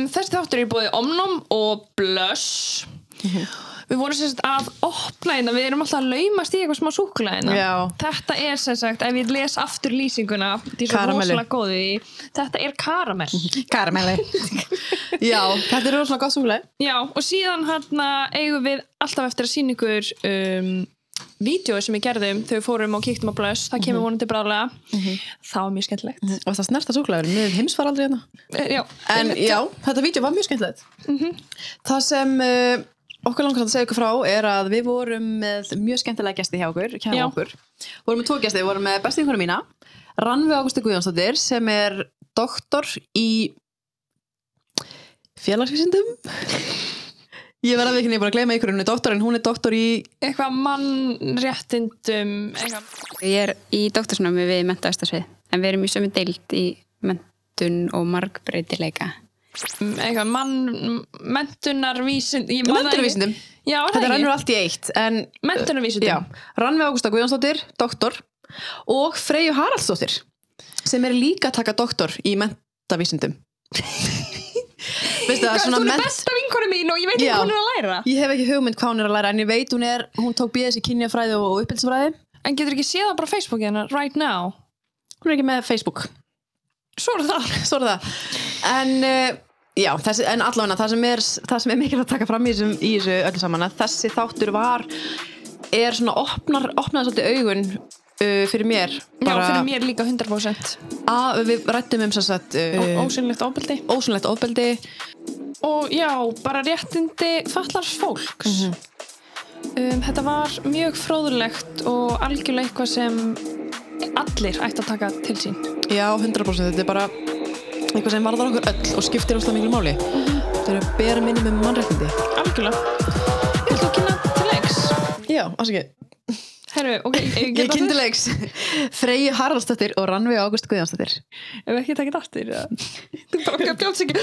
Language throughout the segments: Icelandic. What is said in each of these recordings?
Um, þessi þáttur er búið Omnum og Blush. Við vorum sagt að opna hérna, við erum alltaf að laumast í eitthvað smá súkulega hérna. Já. Þetta er sem sagt, ef ég les aftur lýsinguna, því svo rosalega góð í, þetta er karamell. Karamelli Já, þetta er rosalega gott súkulega Já, og síðan hérna eigum við alltaf eftir að sína ykkur um, vídeo sem við gerðum við fórum og kíktum á Blush, það kemur vonandi bráðlega. Það var mjög skemmtilegt. og það snerta súkulega við heimsfar aldrei hérna? Eh, Já, En já, þetta vídeo var mjög skemmtilegt. Það sem uh, okkur langar að segja ykkur frá er að við vorum með mjög skemmtilega gesti hjá okkur, hjá Já. okkur. vorum með tvo gesti, við vorum með bestu vinkonu mína Rannvi Águsti Guðjónsdóttir sem er doktor í félagsvísindum Ég verði að við ekki bara að gleyma ykkur hún er doktor en hún er doktor í eitthvað mannréttindum, eitthvað. Ég er í doktorsnámi við mentaðastasvið en við erum í sömu deild í mentun og margbreytileika. eitthvað mann, mentunarvísind það ekki. mentunarvísindum já, er Þetta það rennur ekki? allt í eitt en mentunarvísindum Já, Rannvi Ágústa Guðjónsdóttir, doktor og Freyju Haraldsdóttir sem er líka að taka doktor í mentavísindum Veistu það, Hvað, svona þú er besta vinkonu mín og ég veit ekki hvað hún er að læra. Ég hef ekki hugmynd hvað hún er að læra en ég veit hún er, hún tók BS í kynjafræði og uppbyldisfræði en getur ekki séð það bara á Facebooki hennar right now? Hún er ekki með Facebook. Svo er það. Svo er það. En uh, já, þessi, en allavega það sem er, það sem er mikilvægt að taka fram í, þessum, í þessu öllu saman að þessi þáttur var er svona opnar, opnaði svolítið augun uh, fyrir mér já, fyrir mér líka 100% að við rættum um sagt uh, ósynlegt ofbeldi. ósynlegt ofbeldi. Og já, bara réttindi fallars fólks. Mhm. um, þetta var mjög fróðulegt og algjörlega eitthvað sem allir ætti að taka til sín. Já, 100% þetta er bara eitthvað sem varðar okkur öll og skiptir óslega miklu máli. Þetta er að bera minni með mannrættindi algjörlega. Viltu að kynna til leiks? Já, afsakið Herru, ok, ég Ég geta kynnti leiks. Freyju Haraldsdóttir og Rannvi Ágúst Guðjónsdóttir. Ef ekki takit aftur? Þú bara okkar bjóðs ekki.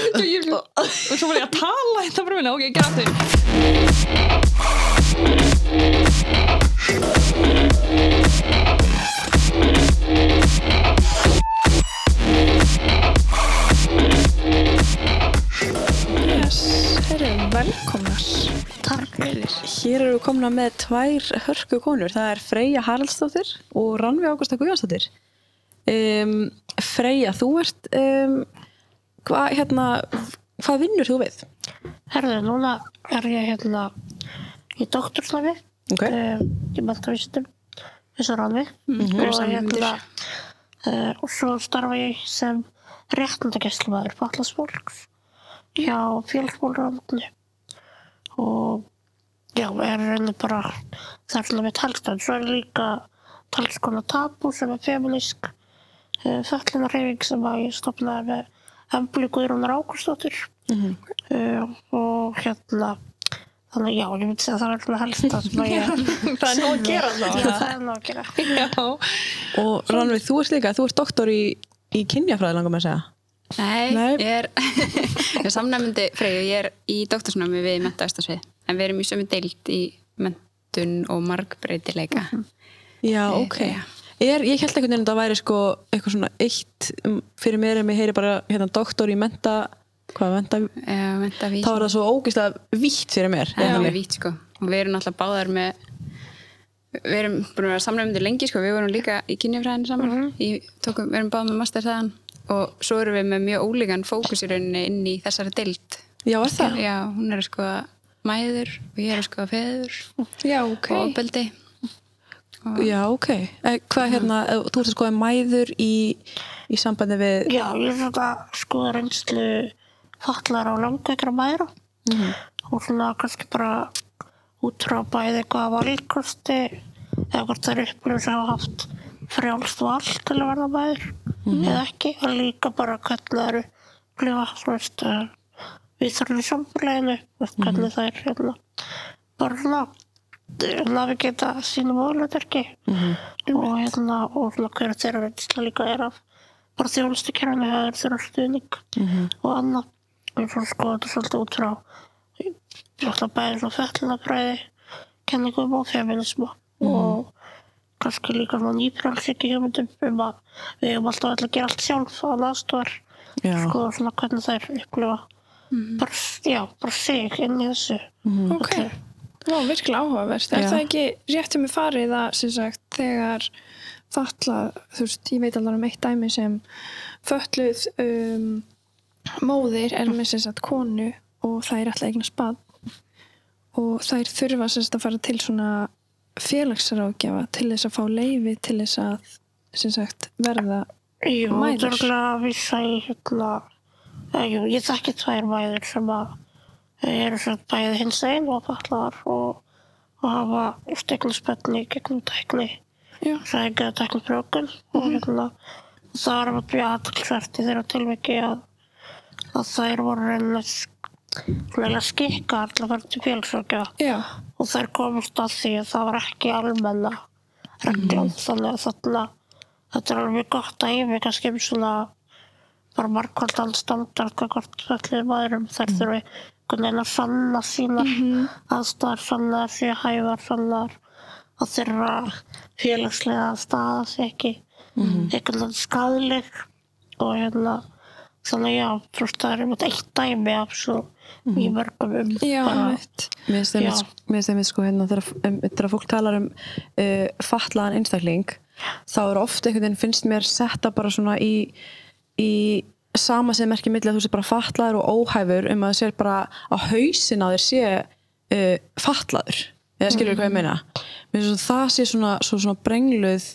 Og svo var ég að tala þetta bara minna. Ok, ekki aftur herru, velkomnar. Takk fyrir. Hér eru við komna með tvær hörku konur. Það er Freyja Haraldsdóttir og Rannvi Ágústa Guðjónsdóttir. Um, Freyja, þú ert um, hvað hérna hvað vinnur þú við? Herðu, núna er ég hérna í doktorslæfi Ok, um, í mentavísindum eins og ranni við erum og hérna uh, og svo starfa ég sem réttindagæslumaður fatlas fólks hjá félagsmálurandli og já, er reyni bara það er til að við talstönd svo er líka talskona tabu sem er feminísk uh, föllunarreyfing sem að ég stopnaði með Embli Guðrúnar Ágústóttir uh, og hérna þannig já, ég myndi segja að það er svona helst það sem að ég Það er nóg að gera Já, þá það er nóg að gera. Já, og Rannvi, þú ert líka, þú ert doktor í, í kynjafræði langum að segja Nei, Nei. ég er, er samnefndi Freyju, ég er í doktorsnámi við mentaðastasvið en við erum í sömu deild í mentun og margbreytileika. Já, Eh, ok já. er, Ég held einhvern veginn að það væri sko eitthvað svona eitt fyrir mér en mér heyri bara hérna doktor í menta hvað, menta, Já, mentavísindi. þá er það svo ógeðslega vítt fyrir mér Já, við vít sko. Og við erum náttúrulega báðar með við erum búin að vera samnefndir lengi sko, við vorum líka í kynjafræðinu saman í, tókum, við erum báðar með master þaðan og svo erum við með mjög ólíkan fókus í rauninni inn í þessari deild. Já, er það? Já, hún er að skoða mæður og ég er að skoða feður já, ok. og ofbeldi. Já, ok. Eh, Hvað hérna, eh, þú ert að skoða mæður í, í sambandi við Já, ég er svona að skoða reynslu fatlar á langveikra mæra og svona kannski bara út frá bæði hvað var líkosti eða hvort það er upplifur sem hafa haft frjálst val til að verða mæður eða ekki og líka bara hvernig það eru veist uh, við þurfum í samfélaginu þú veist, hvernig það er hérna. Bara svona navigata sínum ólega og hérna og svona hver þeirra reynsla líka er af bara þjónustu kerfinu það er þeirra stuðning og annað. Og svo sko þetta svolítið út frá svona bæði svona fellunabræði kenningum og feminismu og kannski líka svona nýprálsiki hugmyndum um að við hefum alltaf öll að gera allt sjálf á aðstofar sko svona hvernig þær upplifa bara, já, bara sig inn í þessu. Ok, Vá, virkilega áhugavert. Er Já. það ekki rétt sem er farið að, sem sagt, þegar falla, þú veist, ég veit alveg um eitt dæmi sem fölluð um, móðir er með sem sagt konu og það er alltaf eignar spad og þær þurfa sem sagt að fara til svona félagsrákjafa til þess að fá leifi til þess að sem sagt verða Jú, Mæður. er að hérna, eh, jú, ég þekki tvær mæður sem að eh, eru svona bæði hins einn og fallar og, og hafa steglispenni gegnum tækni, Já. sækja tækni frjókun og hérna, það er að byrja aðtilsvert í þeirra tilviki að, að þær voru skikkar til að fara til Já, og þær komist að því að það var ekki almenna reglan. Þannig að þetta er alveg gott að yfir kannski um svona bara markvaldan standard hvað hvort allir maðurum. Þær þurfi einhvern veginn að sanna sínar aðstæðar, sanna þær séu hæfar sanna þær að þeirra félagslega staða sé ekki einhvern veginn skadleg og hérna þannig já, veist það er einmitt eitt dæmi af svo mjög mörgum um já. Mér finnst finnst einmitt sko hérna þegar, fólk talar um uh, fatlaðan einstakling þá er oft einhvern veginn finnst mér setta bara svona í, í sama sem merkir milli að þú sé bara fatlaður og óhæfur um að það sé bara á hausin á þér sé uh, fatlaður. Eða skilur hvað ég meina? Mér finnst það sé svona, svo, svona brengluð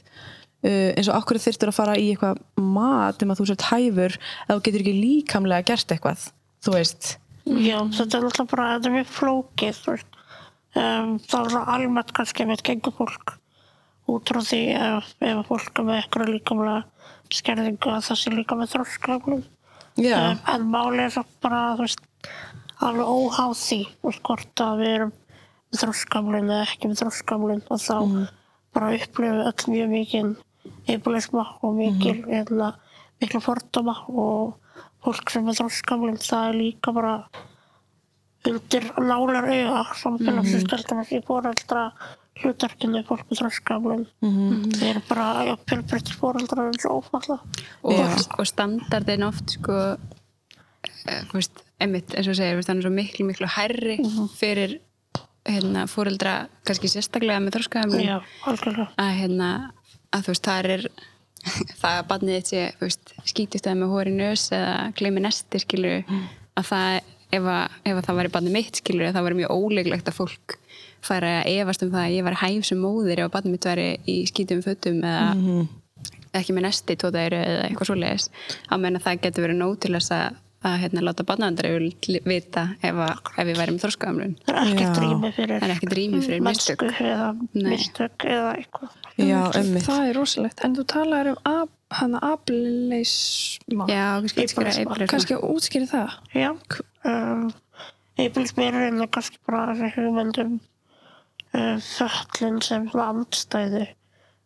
uh, eins og okkur þyrftur að fara í eitthvað mat um að þú sért hæfur eða þú getur ekki líkamlega gert eitthvað þú veist Já, þetta er náttúrulega bara, þetta er mjög flókið, þú veist. Um, það er svona almennt kannski með gengur fólk út frá því ef, ef fólk er með eitthvað líkamlega skerðingu að það sé líka með þróskraflum. Já, Um, en málið er svo bara, þú veist, alveg óháð því, þú veist, hvort að við erum með þróskraflun eða ekki með þróskraflun og þá bara upplifum öll mjög mikið eibulisma og mikil, hérna, mikla fordóma og fólk sem er þróskamlum það er líka bara undir nálar auga. Samfélagsins mm -hmm. að því fóreldra hlutarkinu fólk með þróskamlum þeir eru bara já, fjölbreyttir fóreldrar eins og ófalla og, og standardin oft sko eh, þú veist, einmitt eins og segir, þú veist, hann er svo miklu miklu hærri fyrir hérna, fóreldra kannski sérstaklega með algjörlega. Að hérna að þú veist, það er það að barnið þitt sé, þú veist, skítist það með hóri nös eða gleymi nesti skilur að það, ef að, ef að það væri barnið mitt skilur, það væri mjög óleglegt að fólk færi að efast um það að ég væri hæf sem móðir ef að barnið mitt væri í skítum fötum eða ekki með nesti tótaðir eða eitthvað svoleiðis. Að það getur verið nóg til þess að, að hérna, láta barnaðandar vita ef, að, ef ég væri með þorskaðamlun það er ekkert rými fyrir er drými fyrir mistök eða mistök eða eitthvað já, Það er rosalegt. En þú talar um hana ableisma. já, kannski útskýra. Kannski útskýri það. Já, um, eibilsmér er einnig kannski bara þessi hugmyndum uh, föllin sem svona andstæðu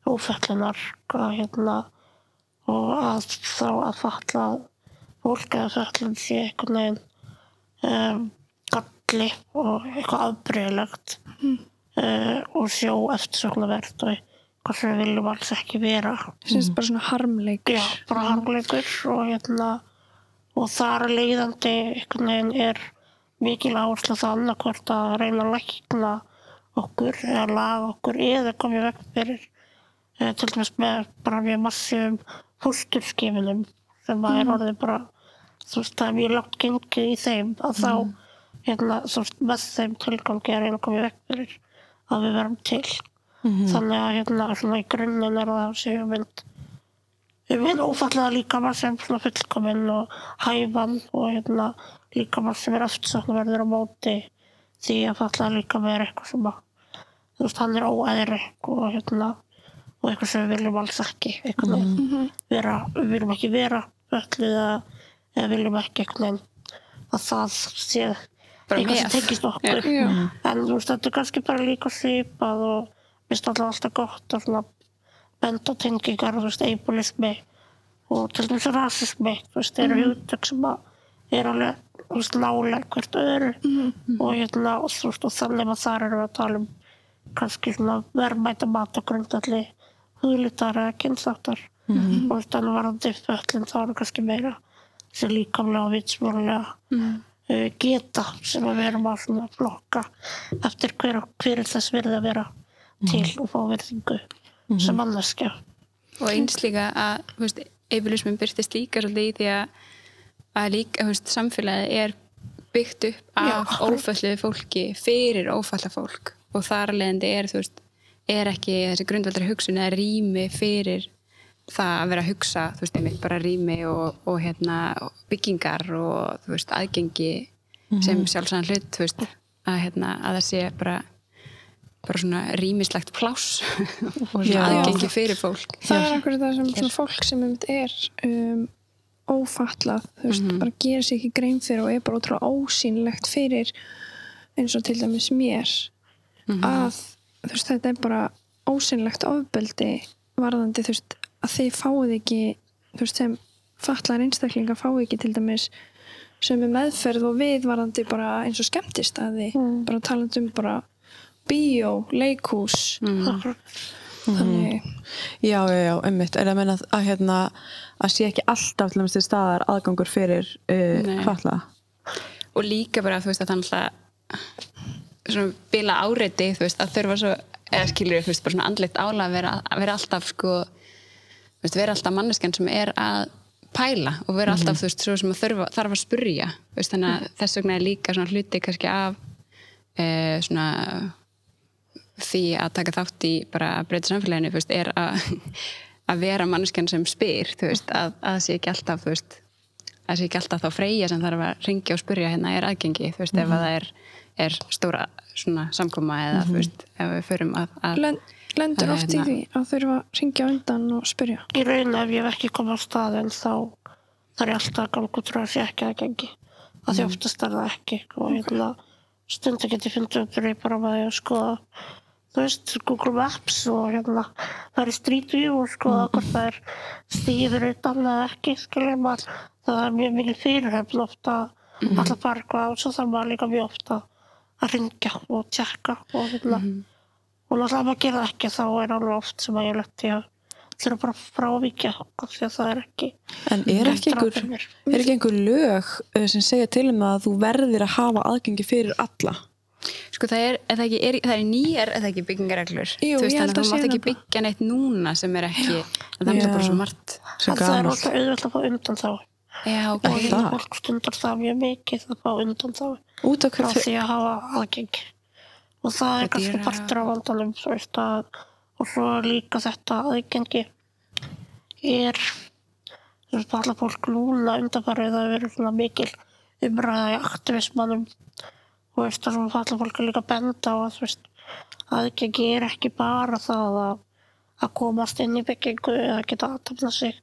óföllinar hvað hérna og að þá að falla fólk eða föllin sé einhvern veginn um, galli og eitthvað afbreyðilegt uh, og sjó eftirsóknarvert og eitthvað sem við viljum alls ekki vera. Sýnst bara svona harmleikur. Já, bara harmleikur og hérna og þar leiðandi einhvern veginn er mikil áherslu á það annarkvort að reyna að lækna okkur eða laga okkur eða komið vekk fyrir eh, til dæmis með bara mjög massífum fósturskifinum sem að er orðið bara veist það er mjög langt gengið í þeim að þá hérna, þú veist, með þeim tilgangi að reyna að komið vekk fyrir að við verum til. Þannig að hérna svona í grunninn er það þessi hugmynd Við erum ófallega líkamar sem svona fullkominn og hæfan og hérna líkamar sem er eftirsaknaverður á móti því að falla líkamar er eitthvað sem að þú veist, hann er óæðri og hérna og eitthvað sem við viljum alls ekki eitthvað mm. vera, við viljum ekki vera öllu eða, eða viljum ekki eitthvað að það sé Bara eitthvað sem tengist okkur. Já. en þú veist, þetta er kannski bara líka svipað og mér finnst alltaf alltaf gott að benda tengingar, þú veist, eibulismi og til dæmis rasismi, þú veist, eru hugtök sem að er alveg, þú veist, nálega hvert öðru. Og hérna, og þú veist, og þannig að þar við að tala um kannski svona verðmæta mat og grundalli huglitar eða kynþáttar. Og þú veist, þannig varandi föllin þá eru kannski meira sem líkamlega og vitsmjölulega uh, geta sem að við erum að svona flokka eftir hver, hver er þess verið að vera til og fá verðingu sem manneskja. og eins líka að ableismin byrtist líka svolítið í því að, að líka, veist, samfélagið er byggt upp af ófalluðu fólki fyrir ófalla fólk. Og þar að leiðandi er, veist, er ekki þessi grundvaldari hugsun eða rými fyrir það að vera að hugsa, þú veist, einmitt bara rými og, og hérna byggingar og, þú veist, aðgengi sem sjálfsagðan hlut, þú veist, að hérna, að það sé bara bara svona rýmislegt pláss og svona aðgengi fyrir fólk. Það er akkur það sem svona fólk sem einmitt er um, ófatlað þú veist, bara gerir sér ekki grein fyrir og er bara ótrúlega ósýnlegt fyrir eins og til dæmis mér að þú veist, þetta er bara ósýnlegt ofbeldi varðandi þú veist, að þið fáið ekki þú veist, sem fatlaðar einstaklingar fáið ekki til dæmis sem er meðferð og við varðandi bara eins og skemmtist að þið bara talandi um bara bíó, leikhús þannig Já, já, já, einmitt. Er það að menna að, að, hérna, að sé ekki alltaf til dæmis til staðar aðgangur fyrir uh, Nei. fatla? og líka bara þú veist að það náttúrulega svona bila áreiti þú veist að þurfa svo eða skilur þú veist bara svona andleitt ála að vera, að vera alltaf sko veist vera alltaf manneskjan sem er að pæla og vera alltaf þú veist svo sem að þurfa, þarf að spurja. Veist þannig að þess vegna er líka svona hluti kannski af e, svona því að taka þátt í bara að breyta samfélaginu veist er að að vera manneskjan sem spyr veist að, að sé ekki alltaf veist að sé ekki alltaf þá freyja sem þarf að ringja og spurja hérna er aðgengi, þú veist, ef að það er, er stóra svona samkoma eða þú veist, ef við förum að, að lendur oft í því að þurfa að ringja undan og spyrja. Í raun ef ég hef ekki komið á staðin þá þarf ég alltaf að ganga út frá að sé ekki aðgengi. Af því oftast er það ekki og hérna stundu get ég fundið upp fyrir bara með því að skoða þú veist, Google Maps og hérna það er View og skoða hvort það er stíður utan eða ekki, skiljum maður. Það er mjög mikið fyrirhefn ofta að alltaf fara eitthvað og svo þarf maður líka mjög ofta að ringja og tjekka og hérna og náttúrulega ef maður gerir það ekki þá er alveg oft sem að ég leti að þurfa bara að frávíkja af því að það er ekki En er ekki, einhver, er ekki einhver lög uh, sem segja til um það að þú verðir að hafa aðgengi fyrir alla? sko það er, er það, ekki, er, það er nýjar eða ekki byggingareglur? Jú, þú veist, þannig að að þú mátt ekki það bara. byggja neitt núna sem er ekki, en það er bara svo margt. Sem en það er alltaf auðvitað að fá undan þá. Já, ok, og það? fólk stundar það mjög mikið að fá undan þá Út af því að hafa aðgengi og það er kannski partur af vandanum svo veist að og svo líka þetta aðgengi. Er þú veist alla fólk núna undanfarið það verið svona mikil umræða í aktivismannum og veist það sem alla fólk er líka benda á að þú veist aðgengi er ekki bara það að að komast inn í byggingu eða geta aðtafna sig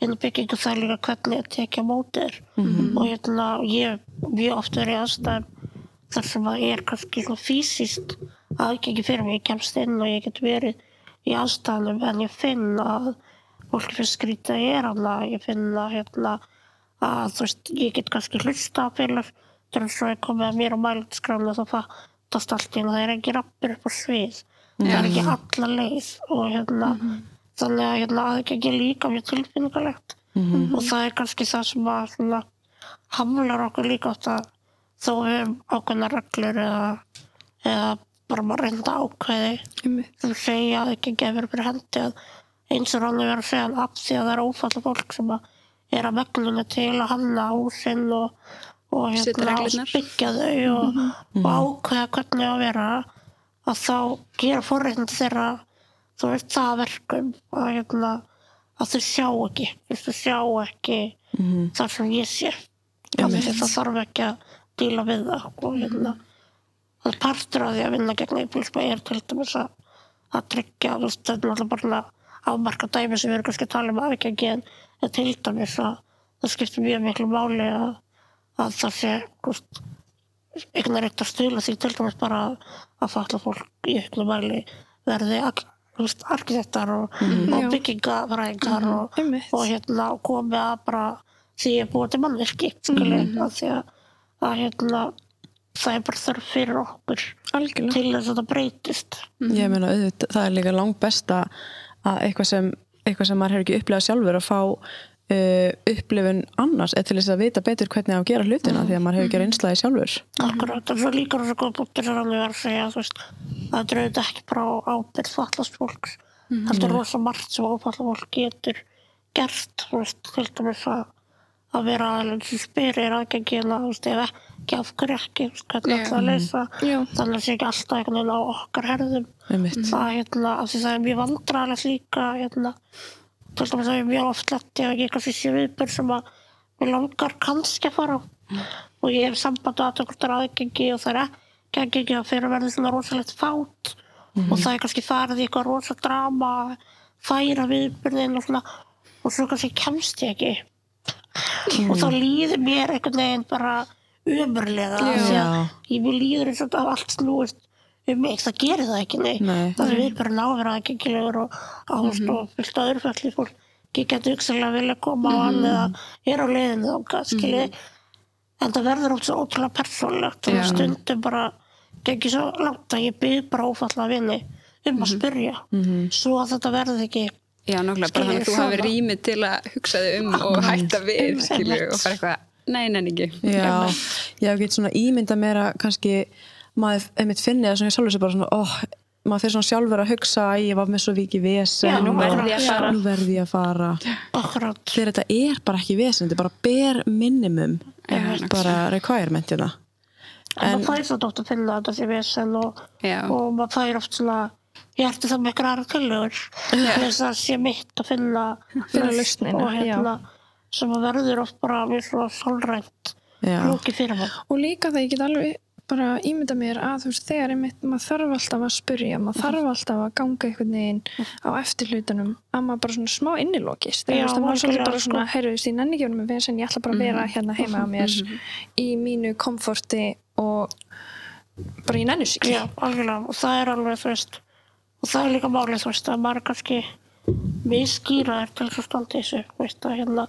inn í byggingu það er líka hvernig að tekja mótið mm og hérna ég mjög oft verið aðstæðum þar sem það er kannski svona fysiskt aðgengi fyrir mig, ég kemst inn og ég get verið í aðstæðanum en ég finn að fólki finnst skrítið að ég er hana, ég finn að hérna að þú veist, ég get kannski hlusta fyrir þegar svo er komið að mér á mælinskrána þá fattast allt í að það er ekki rappur upp á svið. Það er ekki alla leið og hérna þannig að hérna aðgengi er líka mjög tilfinningalegt. Og það er kannski það sem að svona hamlar okkur líka átt að þó við höfum ákveðna reglur eða, eða bara maður reynda ákveði. Sem segja að ekki gefur fyrir hendi að eins og hann er að segja að af því að það er ófalla fólk sem að er að meglunni til að hanna húsinn og, og hérna, reglurnar. byggja þau og, og ákveða hvernig að vera að þá gera forreitandi þeirra þú veist það að verkum að, hérna, að þau sjá ekki. Þú þau sjá ekki það sem ég sé. Það þarf ekki að díla við það og hérna það er partur af því að vinna gegn einbílisma er til dæmis að, að tryggja þú veist, þetta er náttúrulega bara afmarka dæmi sem við erum kannski að tala um aðgengi en til dæmis að það skiptir mjög miklu máli að, að það sé einhvern veginn að stila því til dæmis bara að, að falla fólk í auknum mæli verði arkitektar og, Já. og byggingafræðingar og, Einmitt. og hérna og komið að bara því að búa til skilja, að því að, að hérna það er bara þörf fyrir okkur algjörlega. til þess að þetta breytist. Ég meina auðvitað, það er líka langt besta að eitthvað sem, eitthvað sem maður hefur ekki upplegað sjálfur að fá uh, upplifun annars eða til þess að vita betur hvernig að gera hlutina því að maður hefur ekki reynslaði sjálfur. Akkurat, en svo líka rosa góð búttir er að segja, þú veist, það er auðvitað ekki bara á ábyrð fallast fólks. Það er rosa margt sem ófallast fólk getur gert, þú veist, til dæmis að, að vera aðeins sem spyr er aðgengina, þú veist, ef ekki af hverju ekki, þú veist, hvernig ætla að leysa. Já. Þannig að sé ekki alltaf einhvern veginn á okkar herðum. Það, hérna, af því það er mjög vandræðilegt líka, hérna, til dæmis að ég mjög oft lett ég ekki kannski sé viðbjörn sem að mér langar kannski að fara. Á og ég hef samband að það er aðgengi og það er ekki aðgengi að fyrir að verða svona rosalegt fát. Og það er kannski farið í eitthvað rosa drama færa viðbjörðin og svona. Og svo kannski kemst ég ekki og þá líður mér einhvern veginn bara umurlega því að ég mér líður eins og það allt snúist um mig, það gerir það ekki nei, Nei. það er viðbjörðin á að vera aðgengilegur og ást og fyllt öðrufalli fólk ekki getur hugsalega vilja koma á hann eða er á leiðinu þá skiljið en það verður oft svo ótrúlega persónlegt og stundum bara gengið svo langt að ég byrð bara ófalla vini um að spyrja. Svo að þetta verður ekki Já, nákvæmlega, bara þannig að þú hafi svona. rými til að hugsa þig um og hætta við, skilju, og bara eitthvað, nei, nenni ekki. Já, ég get svona ímynda meira kannski maður einmitt finni það svona í sjálfur sér bara svona oh, maður fyrir svona sjálfur að hugsa að ég var með svo vikið vesen. Já, nú og verð ég að fara. nú verð ég að fara. Akkurat. Þegar þetta er bara ekki vesen þetta er bara bare minimum Já, bara requirement hérna en maður fær svo dótt að finna þetta sé vesen og, og maður fær oft svona ég ertu það með ykkur aðra tillögur til þess að sé mitt að finna Finna lausn lausnina, og hérna sem að verður oft bara mjög svona sálrænt Já. flóki fyrir maður og líka það ég get alveg bara ímynda mér að þú veist þegar einmitt maður þarf alltaf að spyrja maður þarf alltaf að ganga einhvern veginn á eftir hlutunum að maður bara svona smá innilokist. Já, þegar þú veist að maður svolítið bara svona sko. heyrðu ég ekki að vera með vesen ég ætla bara að vera hérna heima á mér í mínu komforti og bara ég Já, algjörlega, og það er alveg, þú veist, og það er líka málið, þú veist, að maður er kannski miskýraður til þess að standa þessu, þú veist, að hérna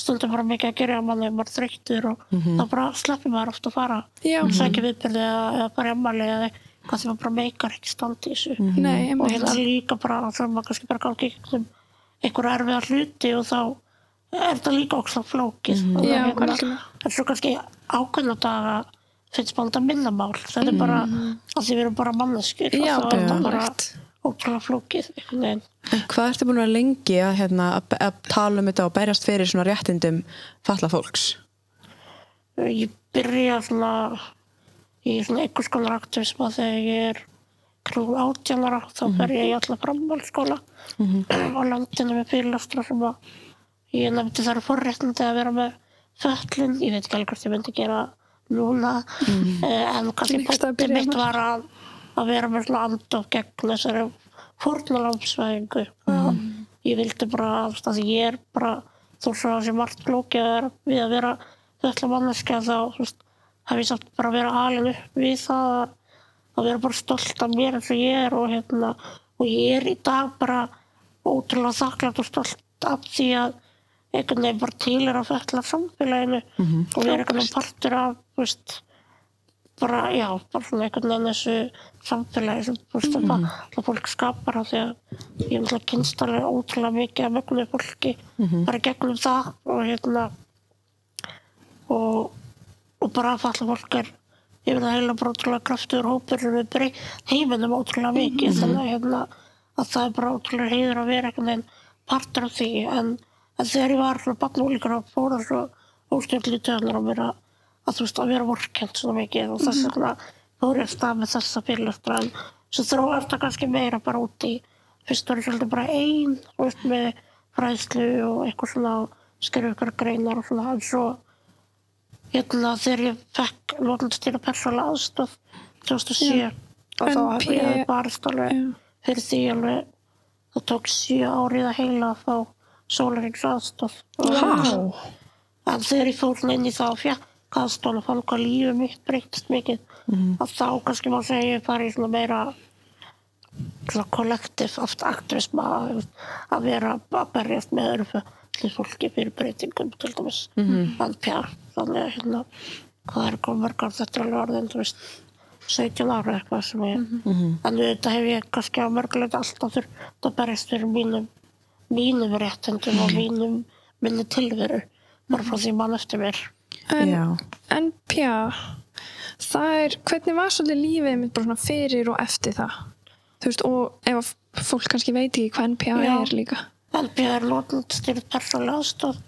stundum bara mikið að gera að manni, maður er þreyttur og þá bara sleppir maður ofta að fara, Já. sækja viðbyrði eða, eða bara emmali eða hvað því maður bara meikar ekki standa þessu. nei, Og hérna líka bara, þá er maður kannski bara gangi um einhver erfiðar hluti og þá er þetta líka ókslega flókið. Og Já, hérna, en svo kannski ákveðna daga finnst maður þetta minna mál þetta er bara, að því við erum bara manneskjur. Já, og þá er þetta bara. Ótrúlega flókið. En hvað ertu búin að lengi að, hérna, að, að tala um þetta og berjast fyrir svona réttindum falla fólks? ég byrja svona í svona einhvers konar aktivisma þegar ég er kringum átjánara þá fer ég í alla framhaldsskóla á landinu með fyrirlastra sem að ég nefndi þar forréttindi að vera með föllin, ég veit ekki alveg hvort ég myndi gera núna. Eh, en kannski Lengst að bótti byrja mitt var að, að vera með svona andof gegn þessari fórnalámsvæðingu ég vildi bara að ég er bara þó svo að sé margt flókið að vera- við að vera þetta manneskja þá þú veist, hef ég samt bara verið alin upp við það að, vera bara stolt af mér eins og ég er og, hérna, og ég er í dag bara ótrúlega þakklægt og stolt af því að einhvern veginn bara til er að fætla samfélaginu og vera einhvern veginn partur af þú veist, bara, já, bara svona einhvern veginn þessu samfélagi sem þú veist, mm -hmm. fólk skapar af því að ég er náttúrulega kynst alveg ótrúlega mikið af mögnuðu fólki bara gegnum það og hérna og, og bara að falla fólk er yfir það heila bara ótrúlega kraftur hópur sem við breyt heiminum ótrúlega mikið þannig að, hérna, að það er bara ótrúlega heiður að vera einhvern veginn partur af því. En, en þegar ég var svona barn ólíkar að fóra svo óstjórnli töðunar á mér að, að þú veist að vera vorkend svona mikið og þess vegna fór ég að stað með þessa fyrirlustra en svo þróast það kannski meira bara út í fyrst var ég svolítið bara ein þú veist með fræðslu og eitthvað svona skrifa ykkur greinar og svona en svo hérna þegar ég fekk lóðlustýra persónulega aðstof 2007 og þá hef ég barist alveg fyrir því alveg það tók sjö árið að heila að fá sólarings aðstof en þegar ég fór inn í það og fekk aðstof og lífið mitt breytist mikið að þá kannski má segja ég fari í svona meira svona kollektiv oft aktivisma að vera að berjast með öðru fólki fyrir breytingum til dæmis. En pjá, þannig að hérna hvað er ár þetta er alveg orðin þú veist 17 ára eitthvað sem ég en þetta hef ég kannski á mörgulegt alltaf þurft að berjast fyrir mínum mínum réttendum og mínum minni tilveru bara frá því mann eftir mér En, pja, það er, hvernig var svolítið lífið mitt bara svona fyrir og eftir það? Þú veist, og ef að fólk kannski veit ekki hvað NPA Já. er líka. NPA er notendstýrð persónlega aðstoð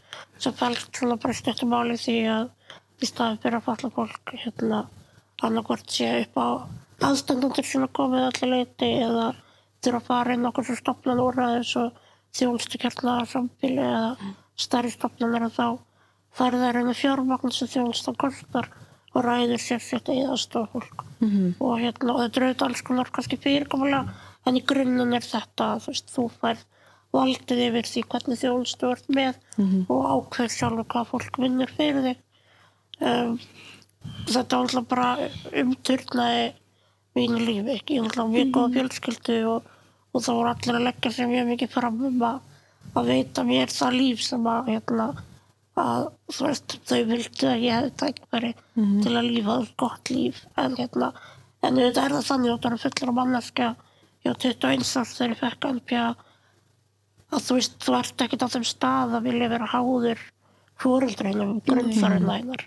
sem fælst svona bara stuttum máli því að í staðin fyrir að falla fólk hérna annarkvort sé upp á aðstandandur sem er komið allir leiti eða þurfa að fara inn okkur sem stopnan úrraði eins og þjónustukjartlaða sambíli eða stærri stopnanir og þá fær þær einu fjármagn sem þjónustan kostar og ræður sér sér eða aðstofa fólk og hérna og þetta er auðvitað alls konar kannski fyrirkomulega en í grunninn er þetta þú veist þú færð valdið yfir því hvernig þjónustu ert með og ákveð sjálfur hvað fólk vinnur fyrir þig. Um, þetta var alltaf bara umturnaði mínu lífi ég var alltaf mjög góða fjölskyldu og, og það voru allir að leggja sér mjög mikið fram um að, að veita mér það líf sem að, hérna, að veist, þau vildu að ég hefði tækveri til að lífa gott líf. En hérna en auðvitað er það þannig að það er fullur af manneska ég var 21 árs þegar ég fekk NPA að þú veist, þú ert ekkert á þeim stað að vilja vera háður fóreldreinum, grunnþarinn einar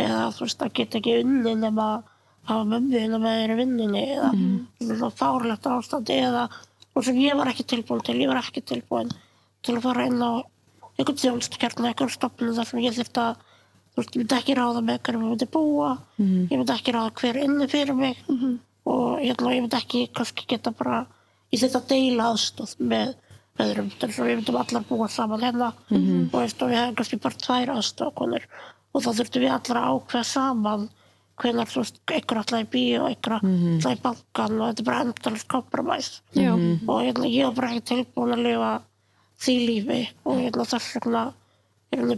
eða þú veist, það get ekki unni nema að hafa mömmuðina með í vinninni eða mm. fárlegt ástand eða og sem ég var ekki tilbúin til, ég var ekki tilbúin til að fara inn á einhvern þjónustukjarn einhvern stopnum þar sem ég þurfti að þú veist, ég myndi ekki ráða með hverjum ég myndi búa. Ég myndi ekki ráða hver inni fyrir mig. Og hérna, ég myndi ekki kannski geta bara ég þurfti að deila aðstóð með öðrum, þess að við myndum allar búa saman hérna. Og veist, og við hefum kannski bara tvær aðstofakonur og þá þurftum við allar að ákveða saman veist, einhver allar í bíó einhver allar í bankan og þetta er bara endalist kompromæs og ég var bara ekki tilbúin að lifa því lífi og hérna, þess vegna hérna,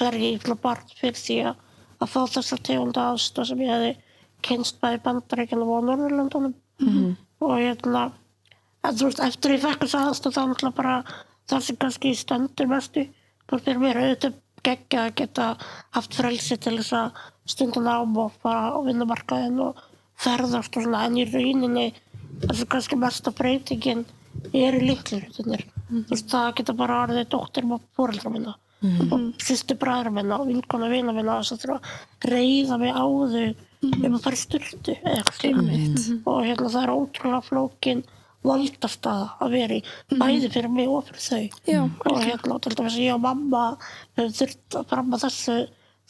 verði ég illa barn fyrir því að, að fá þessa tegunda aðstof sem ég hefði kynst bæði bandaríkjunum og Norðurlöndunum. Og hérna en þú veist, eftir ég fekk þessa aðstof þá náttúrulega bara það sem kannski stendur mestu. Bara fyrir mér auðvitað geggja að geta haft frelsi til þess að stundum ám og fara á vinnumarkaðin og ferðast og svona. En í rauninni þessu kannski mesta breytingin er í þú veist, það geta bara orðið dóttir og fóreldra minna og sýstu bræðra minna og vinkona vina minna þess að þurfa að reyða mig á þau um að fara í styrtu eða eitthvað slíkt. Og hérna það er ótrúlega flókin valdastaða að vera í bæði fyrir mig og fyrir þau. Já, og hérna til dæmis ég og mamma höfum þurft að fram að þessu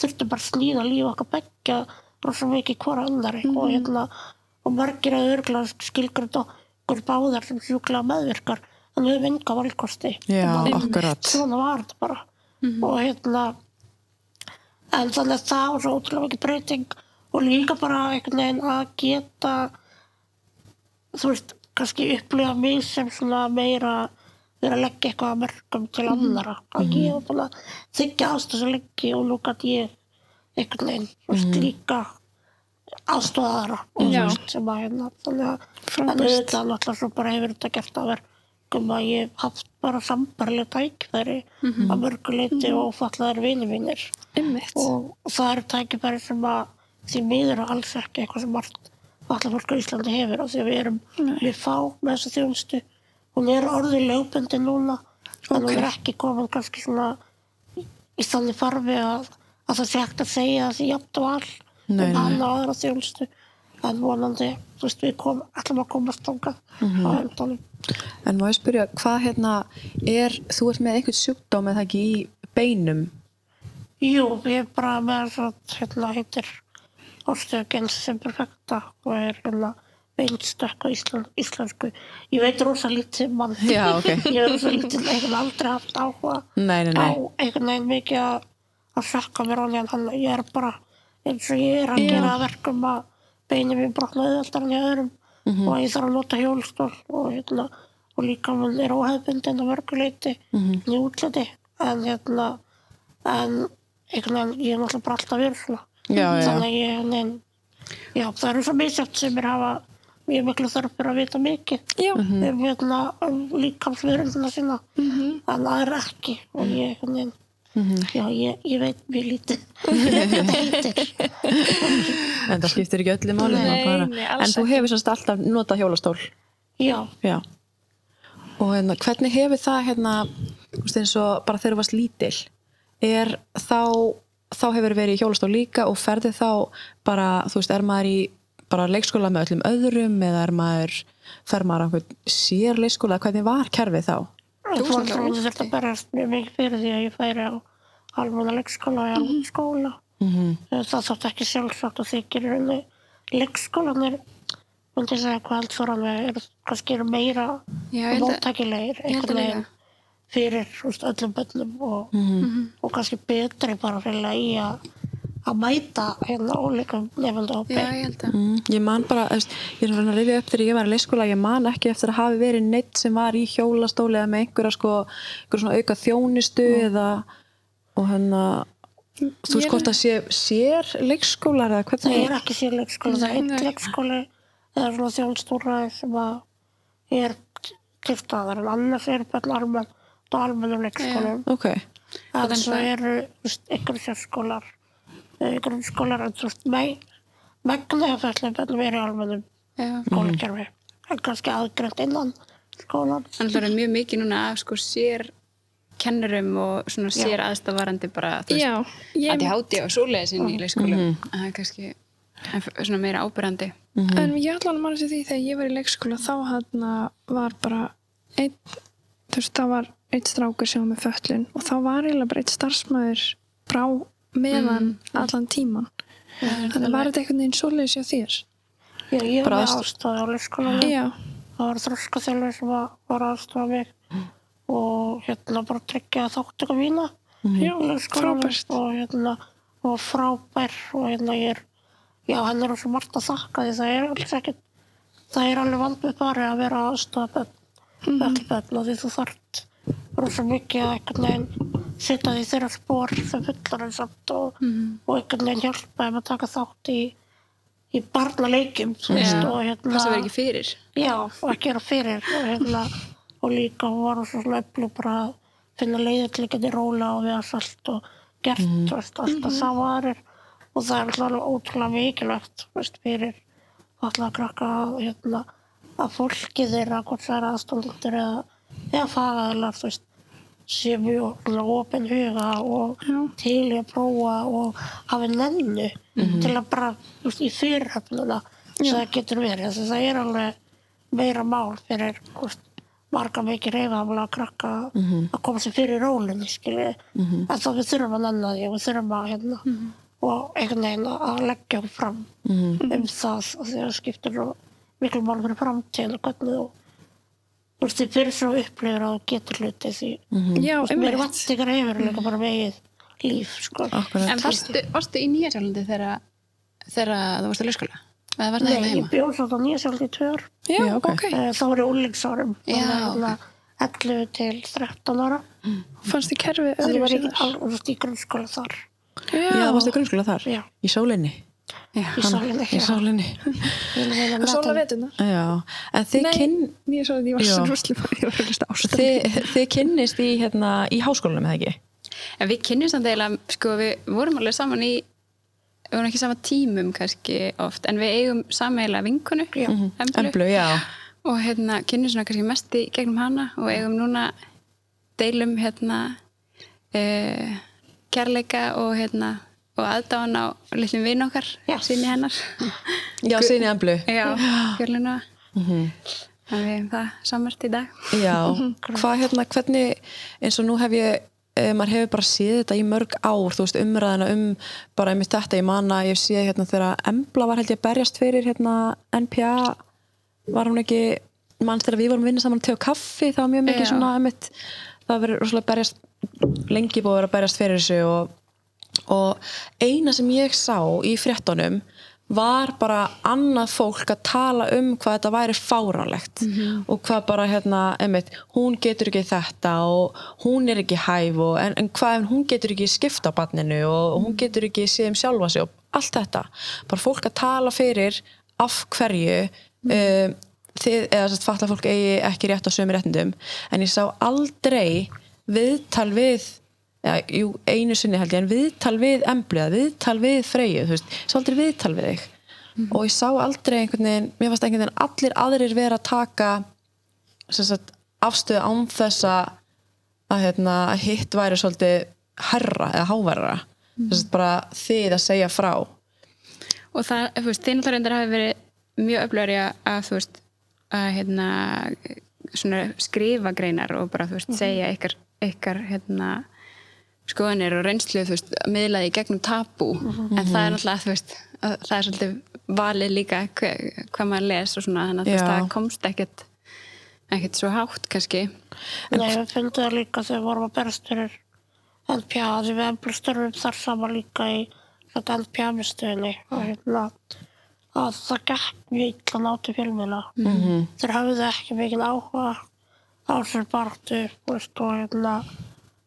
þurftum bara slíða líf okkar beggja rosa mikið hvora annari og hérna og margir að örgulega skilgur okkur báðar sem sjúklega meðvirkar en við höfum enga valkosti. Já, akkurat. svona var þetta bara. Og hérna en þannig að það var svo ótrúlega mikið breyting. Og líka bara einhvern veginn að geta þú veist, kannski upplifa mig sem svona meira vera að leggja eitthvað að mörgum til annara að ég var að þykja aðstofa svo lengi og nú gæti ég einhvern veginn, þú veist, líka aðstofa aðra og þú veist, sem að hérna þannig að en auðvitað náttúrulega svo bara hefur þetta gert að verkum að ég hef haft bara sambarlega tækifæri að mörguleiti og fallaðar vini mínir. Einmitt. og það eru tækifæri sem að því miður er alls ekki eitthvað sem allar fólk á Íslandi hefur af því að við erum við fá með þessa þjónustu. Hún er orðið lögbundi núna. En hún er ekki komin kannski svona í- þannig farfi að, að það sé hægt að segja að því jafnt og all Nei, um nei. hana og aðra þjónustu. En vonandi, þú veist, við kom, ætlum að komast þangað á endanum En má ég spyrja, hvað hérna er, þú ert með einhvern sjúkdóm eða ekki í beinum? Jú, ég er bara með að hérna heitir Osteogens imperfecta og er hérna beinstökk á íslen, íslensku. Ég veit rosa lítið um mann. Já, ok. Ég er rosa lítið, hef aldrei haft áhuga Nei, nei, á nei. einhvern veginn mikið að, að sökka mér onni en hann, ég er bara eins og ég er að gera að verkum að beinið mér brotnaði alltaf en ég öðrum og ég þarf að nota hjólstól og hérna og líka mun er óhefbundin að mörguleiti í útliti. En hérna en einhvern veginn ég er náttúrulega bara alltaf já. þannig ég nein, já, það eru svo misjátt sem er hafa mjög miklu þörf fyrir að vita mikið Já. Mhm. um hérna um líkamsverðina sína. En það er ekki. Og ég einhvern veginn Mhm. já, ég, ég veit mjög lítið þetta heitir En það skiptir ekki öllu máli. En þú hefur semst alltaf notað hjólastól? já, Já. og hérna, hvernig hefur það hérna, og bara þegar þú varst lítil er þá þá hefur verið í hjólastól líka og ferði þá bara, þú veist, er maður í bara leikskóla með öllum öðrum eða er maður, fer maður á einhvern sér leikskóla, hvernig var kerfið þá? Þú fóreldrarnir þurfti að berast mjög mikið fyrir því að ég færi á almenna leikskóla og almenna skóla. Mm Það þátt ekki sjálfsagt og þykir í rauninni leikskólanir myndi ég segja hvað eldfóranir er kannski eru meira ég að- móttækilegir ég einhvern að veginn fyrir veist, öllum bönnum og, Mhm. og kannski betri bara fyrir í að að mæta hérna ólíkum nefnda hópi. Já, ég held að. Mm, ég man bara, ég er svona að rifja upp þegar ég var í leikskóla, ég man ekki eftir að hafi verið neitt sem var í hjólastóli eða með einhverja sko, einhverja svona auka þjónustu eða og hérna þú veist hvort það sé sér leikskólar eða Það hvernig er ekki sér leikskóli, það er einn Nei. leikskóli eða svona þjónstúraði sem að er til staðar en annars er bara almenn og almennum leikskólum. ok, En svo að- eru ykkur sérskólar, ykkur skólar en þú veist, meg, megna af þessum bennum er í almennum Já. skólakerfi. En kannski aðgrænt innan skólan. Þannig að það er mjög mikið núna af sko sér kennurum og svona sér aðstafarandi bara, þú veist, Já, ég, ADHD og svoleiðis inn í leikskólum. að Það er kannski svona meira ábyrrandi. en ég ætla alveg mann sér því þegar ég var í leikskóla þá hann var bara einn, þú veist, það var einn strákur sem var með föllun og þá var eiginlega bara einn starfsmæður frá meðan allan tíman. Þannig var þetta einhvern veginn svoleiðis hjá þér. Já, ég var aðstoð- aðstofað á leikskólanum. Það var þroskaþjálfur sem var, aðstofað mig og hérna bara tryggja þáttöku mína. já, leikskólanum og hérna og frábær og hérna ég er já, hann er svo margt að þakka því það er alls ekkert það er alveg vandmið bara að vera Mhm. öll bönn og því þú þarft rosa mikið að einhvern veginn setja því þeirra spór sem fullar en samt og, Mhm. og einhvern veginn hjálpa þeim að taka þátt í í barnaleikjum þú veist, og hérna Passa verið ekki fyrir. Já, og að gera fyrir og, hérna, og líka hún var svo svona öflug bara að finna leiðir til að geta róla og við að salt og gert mm. veist, alltaf samaðarir og það er alltaf ótrúlega mikilvægt veist, fyrir alltaf að krakka að, hérna, að fólki þeirra hvort það er aðstóldur eða, eða fagaðilar þú veist sé mjög opin huga og til í að prófa og hafa nennu til að bara veist, í fyrirhöfnuna sem það getur verið. Þess að það er alveg meira mál fyrir veist, marga mikið reyfamlega að krakka að koma sér fyrir rólinni skilji en þá við þurfum að nenna því og við þurfum að hérna og einhvern veginn að leggja okkur fram um það og því að það skiptir svo miklu mál fyrir framtíðin og hvernig þú þú veist, þið fyrir svo upplifur að þú getur hluti því veist, mér vant ykkur hefur líka bara megið líf, sko. En varstu, varstu í Nýjasjálandi þegar, þú varst í leikskóla? Eða var Nei, heima ég bjóð svo á nýja sjálf í tvör. Já, Já, ok. ok. Þá var ég úlingsárum. Já, 11 til 13 ára. Fannst þið kerfið ég var öðru sér al- þú veist, í grunnskóla þar. já, það varstu í grunnskóla þar, Já. í sólinni Í sálinni. í sólinni Og sóla vetunar. já, en þið Nei, kynn nýja svo að ég var Já. svo ástæð. þið, þið kynnist í, hérna, í háskólanum eða ekki? En við kynnum samt eiginlega, sko, við vorum alveg saman í, við vorum ekki sama tímum kannski oft, en við eigum sameiginlega vinkonu, Já. Emblu, já og hérna kynnum svona kannski mest í gegnum hana og eigum núna deilum hérna uh, kærleika og hérna og aðdáðan á litlum vinn okkar, Já. sinni hennar. já, sinni Emblu Já, Gjörlinu. Mhm. Þannig við hefum það samvert í dag. Já, hvað hérna, hvernig eins og nú hef ég eh, maður hefur bara séð þetta í mörg ár þú veist, umræðina um bara einmitt þetta ég man að ég sé hérna þegar Embla var held ég að berjast fyrir hérna NPA var hún ekki manns þegar við vorum að vinna saman til kaffi það var mjög mikið Já. svona einmitt það var verið rosalega berjast lengi búið að vera að berjast fyrir þessu og, og eina sem ég sá í fréttunum var bara annað fólk að tala um hvað þetta væri fáránlegt. Og hvað bara hérna, einmitt, hún getur ekki þetta og hún er ekki hæf og, en, en hvað ef hún getur ekki skipta á barninu og hún getur ekki séð um sjálfa sig og allt þetta, bara fólk að tala fyrir af hverju um, þið, eða þess að fatla fólk eigi ekki rétt á sömu réttindum. En ég sá aldrei viðtal við Já, jú, einu sinni held ég, en viðtal við embliða, viðtal við freyju, þú veist, sá aldrei viðtal við þig. Og ég sá aldrei einhvern veginn, mér fannst einhvern veginn allir aðrir vera að taka sagt, afstöðu án þess að hérna, hitt væri svolítið herra eða háværa mm. þess að bara þið að segja frá. Og það, þú veist, þið náttúrulega reyndar hafi verið mjög öflöður í að, þú veist að hérna skrifa greinar og bara þú veist segja ykkar, ykkar hérna skoðanir og reynslu þú veist miðlaði í gegnum tabú. En það er náttúrulega þú veist að það er svolítið valið líka hva, hvað maður les og svona þannig að þú veist það komst ekkert ekkert svo hátt kannski. Nei, við fundum það líka þegar við vorum að berast fyrir LPA því við embla störfum þar saman líka í þetta LPA-miðstöðinni og hérna að það gekk mjög illa náti fjölmjöla. Mm -hmm. Þeir hafðu ekki mikil áhuga á sér veist, og hérna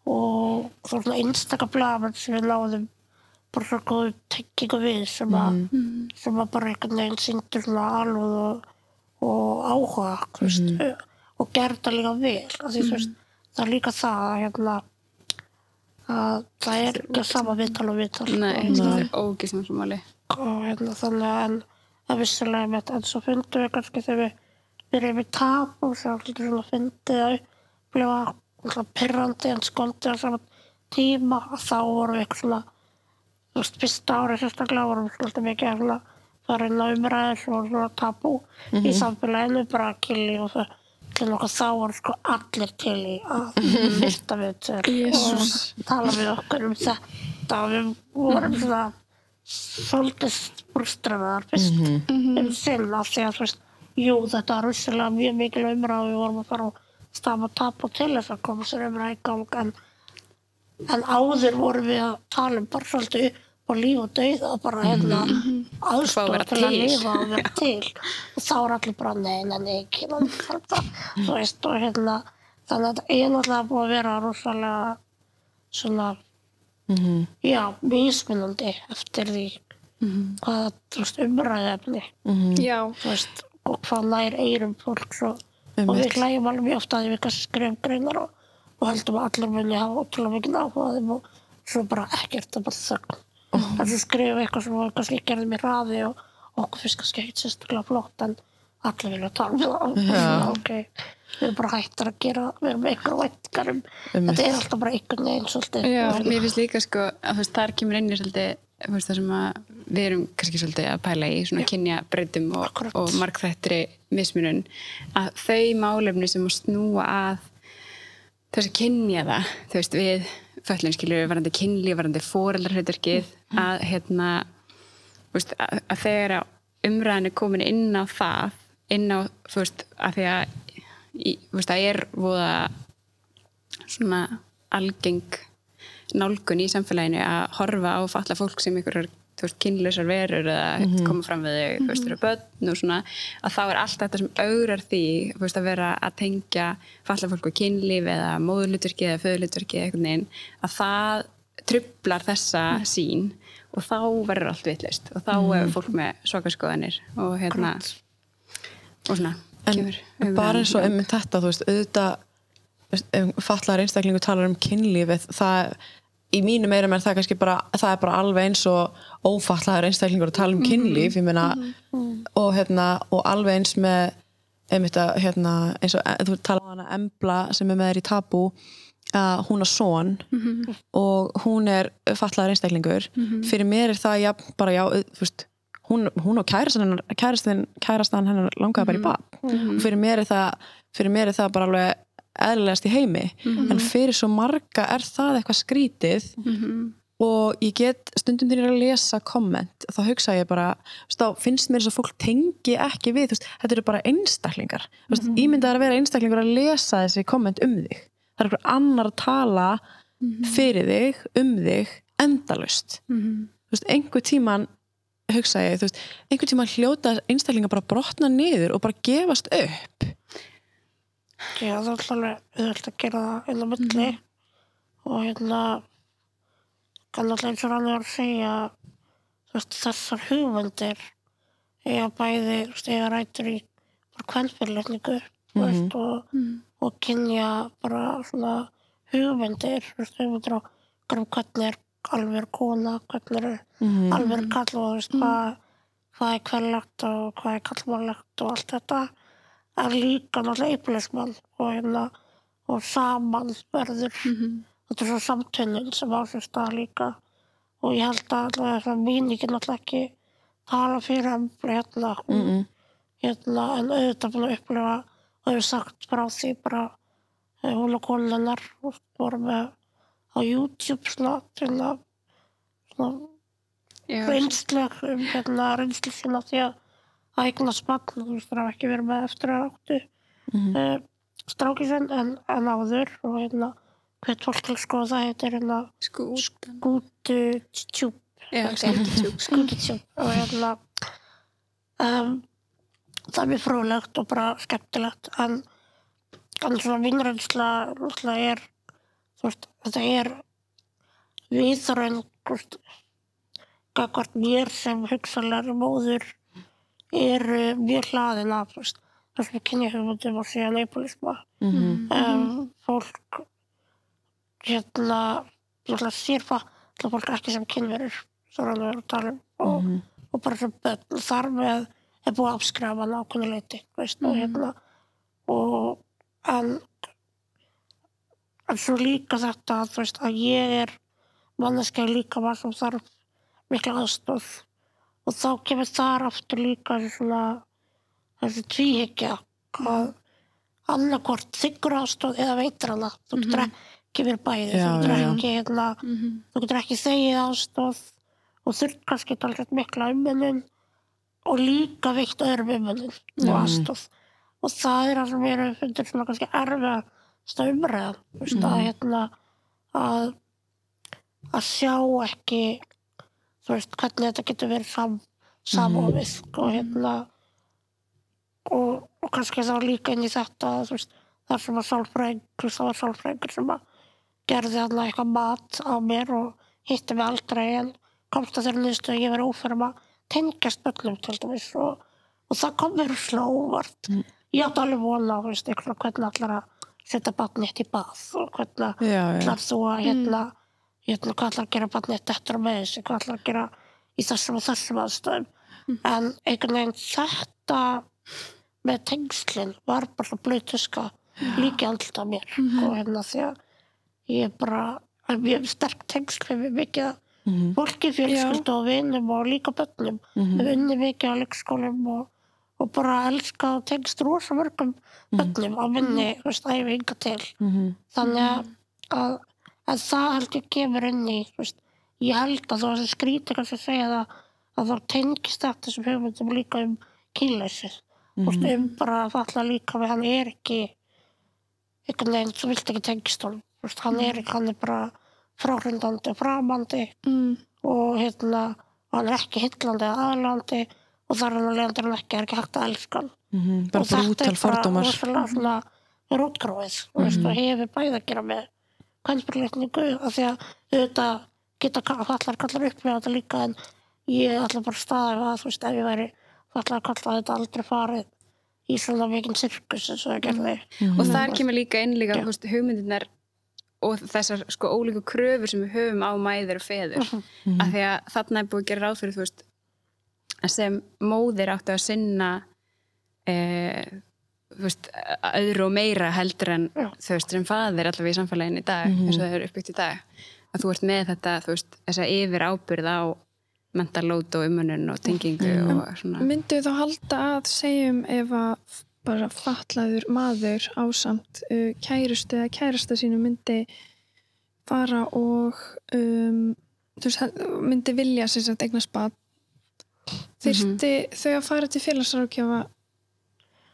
og svona einstaka blaman sem við láðum bara svo góðu tengingu við sem að, sem að bara einhvern veginn sýndur svona alveg og, og áhuga veist, og gerði það líka vel af því, þú veist, það er líka það að, hérna, að það er ekki sama viðtal og viðtal. Nei, og, það er ógisum sem og hérna, þannig að en, að vissilega með en svo fundum við kannski þegar við byrjum í tap og svo alltaf svona fundið að upplifa alltaf pyrrandi en skoldið á saman tíma að þá vorum við svona þú veist, fyrsta ári sérstaklega vorum við svolítið mikið að svona fara inn á umræðis og svona tabú í samfélaginu, bara killi og það til okkar þá voru sko allir til í að fyrsta við og tala við okkur um þetta og við vorum svona svolítið brústraðar fyrst um sinn af því að þú veist, jú þetta var vissilega mjög mikil umræð við vorum að fara að stafa tap og til þess að koma sér umræð í gang en, en áður vorum við að tala um bara svolítið á líf og dauða bara hérna Fá að aðstofa vera til að lifa og vera til. Og þá er allir bara nei, nei, nei, ekki þetta, þú veist, og hérna þannig að þetta er náttúrulega búið að vera rosalega svona já, mismunandi eftir því hvað, þú veist, umræðefni Já, þú veist, og hvað nær eirum fólks og, og við hlægjum alveg mjög ofta að við kannski skrifum greinar og, og heldum að allir muni hafa ótrúlega mikið áhuga þeim og svo bara ekkert að bara þögn. En svo skrifum við eitthvað sem við kannski gerðum í raði og, okkur finnst kannski ekkert sérstaklega flott en allir vilja tala um það. Og svona, ok, við erum bara hættar að gera við erum með einhver vættingar um þetta er alltaf bara einhvern veginn svolítið Já. Mér finnst líka sko að þar kemur inn í svolítið það sem við erum kannski svolítið að pæla í svona kynja breytum og, og margþættri mismunun að þau málefni sem að snúa að þess að kynja það þú veist, við föllunskilur varandi kynli, varandi fóreldarhauturkið að hérna veist, að, að þegar að umræðin er komin inn á það inn á, þú veist, að því að í, veist, það er voða svona algeng nálgun í samfélaginu að horfa á falla fólk sem einhverjar þú veist, kynlausar verur eða koma fram við þau, þú veist, eru börn og svona, að þá er allt þetta sem augrar því, þú veist, að vera að tengja falla fólk á kynlíf eða móðlutverki eða föðlutverki eða einhvern veginn, að það trublar þessa sín og þá verður allt vitlaust og þá er fólk með svakaskoðanir og hérna og svona en kemur bara eins og um þetta þú veist, auðvitað fatlaðar einstaklingu talar um kynlífið það, í mínu meira með það kannski bara, það er bara alveg eins og ófatlaðar einstaklingur að tala um kynlíf ég meina, og hérna og alveg eins með að, hérna, eins og þú tala um hana Embla sem er með þér í tabú að hún er son og hún er fatlaðar einstaklingur. Fyrir mér er það já, bara já, veist hún, hún og kærastan kærastan, hennar langaði bara í bab og fyrir mér er það fyrir mér er það bara alveg eðlilegast í heimi en fyrir svo marga er það eitthvað skrítið. Og ég get stundum þegar ég er að lesa komment þá hugsa ég bara, þá finnst mér þess að fólk tengi ekki við, veist, þetta eru bara einstaklingar, þú veist, ímyndaðar að vera einstaklingur að lesa þessi komment um þig. Það er eitthvað annar að tala fyrir þig, um þig endalaust, þú veist, einhver tíman hugsa ég, veist, einhver tíman hljóta einstaklingar bara brotna niður og bara gefast upp Já, það er alveg auðvitað að gera það inn á milli. Og hérna kann alltaf eins og hann var að segja veist, þessar hugmyndir eiga bæði, eiga rætur í kveldfyrirletningu þú veist, og, og kynja bara svona hugmyndir hugmyndir á hvernig er alveg kona, hvernig er Mhm. alveg kall og þú veist, hvað er kveldlegt og hvað er kallmannlegt og allt þetta en líka náttúrulega yfirleismann og hérna og saman verður. Þetta er svo samtönin sem á sér stað líka. Og ég held að allavega þess að mín ekki náttúrulega ekki tala fyrir hann hérna, hún, hérna en auðvitað búin að upplifa og hefur sagt frá því bara eh, hún og konunar voru með á YouTube svona til að svona reynslu um hérna reynslu sína því að að eigna spann þú veist það hafa ekki verið með eftir að áttu mm -hmm. strákisinn en, en áður og hérna hvert fólk til að skoða það heitir hérna skútan. skútu tjúp Já, skútutjúb. skútu tjúp og hérna um, það er mjög fróðlegt og bara skemmtilegt en, en svona náttúrulega er þú veist þetta er viðraun gagvart mér sem hugsanlega móður eru mjög hlaðin af þessum kynjahugmyndum og síðan eipulisma um, fólk hérna náttúrulega sér það fólk ekki sem kynverur svo er alveg að tala um og, og bara sem börn. Þar með er búið að afskræfa hann ákveðinu leiti veist, og hérna og en en svo líka þetta veist að ég er manneskja líka maður sem þarf mikla aðstof og þá kemur þar aftur líka svona þessi tvíhyggja að annarkvort þykkur aðstof eða veitir hana. Þú getur ekki verið bæði. Já, þú getur ekki hérna, þú getur ekki þegið aðstof og þurft kannski talsett mikla umönnun og líka veikt öðrum umönnun og aðstof og það er það sem ég er fundir svona kannski erfiðasta umræðan. Þú veist, að hérna að að sjá ekki þú veist hvernig þetta getur verið sam, samofið og hérna og, og kannski þá líka inn í þetta veist, þar sem að sálfræðingur það var sálfræðingur sem að gerði alltaf eitthvað mat á mér og hitti mig aldrei en komst að þeirra niðurstu að ég verið ófærum að tengjast öllum til dæmis og, og það kom mér sló óvart. Ég átti alveg vona á hvernig allar að setja batni eitt í bað og hvernig ætlar þú að hérna, hérna hvað ætlar að gera batni eitt eftir með þessu, hvað ætlar að gera í þessum og þessum aðstöðum en einhvern veginn þetta með tengslinn var bara blöytuska líka alltaf mér. Og hérna því að ég bara er mjög sterk tengsl við mikið af fólki, fjölskyldu og vinum og líka bönnum við unni mikið á leikskólum og, og bara elska og tengst rosa mörgum bönnum á minni þú veist, æfi ynga til. Þannig að, að það held ég kemur inn í veist, ég held að það var skrítið kannski að segja það að þá tengist þetta sem hugmyndum líka um kynleysið. Mm -hmm. um bara að falla líka við hann er ekki einhvern veginn sem vilt ekki tengist honum. Veist, hann er ekki, hann er bara fráhrindandi og framandi mm. og hérna hann er ekki hillandi eða aðlandi og þar hann að leiðandur hann ekki er ekki hægt að elska hann. Mhm, bara og þetta brútal er bara fordómar. rosalega svona rótgróið og og hefur bæði að gera með kvænsbyrleikningu af því að auðvitað geta fallar kallar upp með þetta líka en ég ætla bara að staða að þú veist ef ég væri fallar kallar þetta aldrei farið í svona mikinn sirkus eins og það gerði. Og þar kemur líka inn líka þú veist, hugmyndirnar og þessar sko ólíku kröfur sem við höfum á mæður og feður. Mhm. af því að þarna er búið að gera ráð fyrir þú veist að sem móðir áttu að sinna e, þú veist öðru og meira heldur en Já. þú veist sem faðir allavega í samfélaginu í dag eins og það er uppbyggt í dag. Að þú ert með þetta þú veist þessa yfir ábyrð á mentalót og umunun og tengingu og svona. Myndu þá halda að segjum ef að bara fatlaður maður ásamt uh, kærustu eða kærasta sínu myndi fara og um, þú veist, myndi vilja sem sagt eignast bad þyrfti þau að fara til félagsrákjafa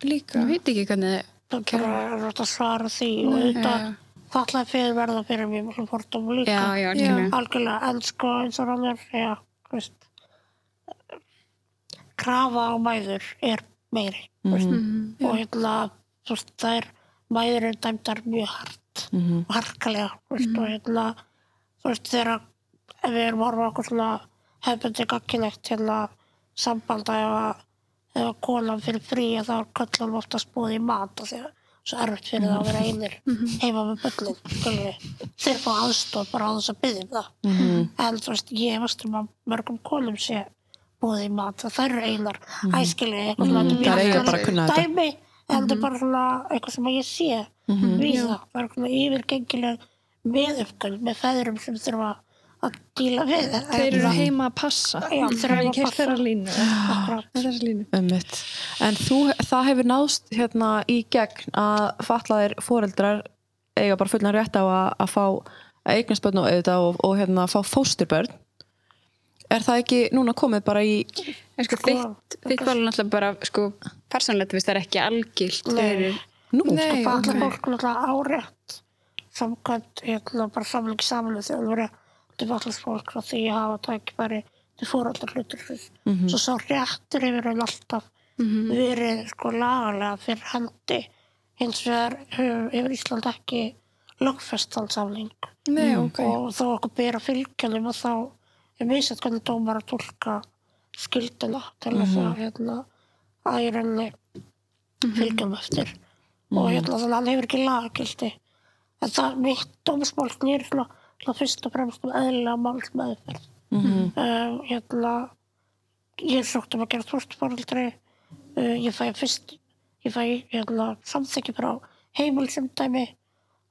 líka. Ég veit ekki hvernig það er að svara því og já. fallaði fyrir verða fyrir mjög mjög fordóma líka. Já, já, algjörlega. algjörlega en sko eins og hann er já, veist krafa á mæður er meiri mm Mhm. og hérna það er mæður er dæmdar mjög hart og harkalega þú veist, og hérna þú veist þegar ef við erum að horfa á okkur svona hefðbundi gagginægt hérna samband að ef að konan fyrir frí þá er köllum oftast búið í mat og að svo erfitt fyrir það að vera einir heima með skilur þeir fá aðstof bara á þess að byggja um það. En þú veist ég veist um að mörgum konum sé búið í mat það eru einar. Æskilur eitthvað svona þetta er eiga bara að kunna þetta. dæmi en þetta er bara svona eitthvað sem ég sé við það, bara svona yfirgengileg meðuppgöld með feðurum sem þurfa að díla við Þeir eru heima að passa. Já, þeir eru Það er heima að ekki passa. þeirra línu. Það er þessi línu. En þú, það hefur náðst hérna í gegn að fatlaðir foreldrar eiga bara fullan rétt á að, að fá að eignast börn og auðvitað og, og hérna fá fósturbörn. Er það ekki núna komið bara í... En sko, þitt, þitt var náttúrulega bara, sko, veist, það er ekki algilt fyrir, Nú? Nei, Það ok. allir fólk náttúrulega árétt samkvæmt hérna bara samling samlu þjóðveri til fallast fólk frá því að hafa tækifæri til fóröldar hlutur svo sá réttur yfir hann alltaf verið sko lagalega fyrir hendi. Hins vegar hefur, hefur Ísland ekki lögfest þann samling Nei, ok. og þá okkur bera fylgjum og þá er misað hvernig dómar að tólka skildina til þess að hérna að í rauninni fylgjum eftir. Og hérna þannig að hann hefur ekki lagagildi. En það mitt dómsmál snýr svona, svona fyrst og fremst um eðlilega máls meðferð uh, hérna ég sótt um að gera fórstfóraldri uh, ég fæ fyrst ég fæ hérna samþykki frá heimilsumdæmi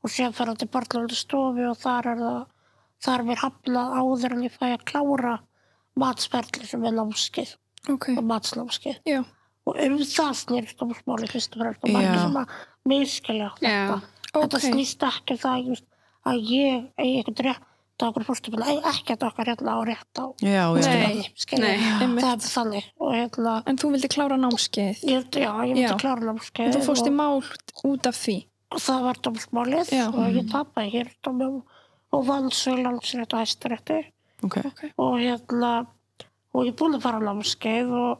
og síðan fer það til barnlöfndu stofu og þar er það þar er mér hafnað áður en ég fæ að klára matsferðli sem er námskeið. Ok, og matsnámskeið. Já. og um það snýrst dómsmáli fyrst og fremst og margir sem að miskilja þetta. Þetta Ok. snýst ekki um það just, að ég eigi eitthvað rétt á okkur fórstufinu, ekki að okkar hérna á rétt á Já, já. Nei. Nei. Það er þannig og hérna En þú vildi klára námskeið. ég, já, ég myndi Já. klára námskeið En þú fórst í og, mál út af því. og það var dómsmálið Já. og ég tapaði hér dómum og vann svo í landsrétt og hæstarétti Ok. og hérna og ég búin að fara á námskeið og,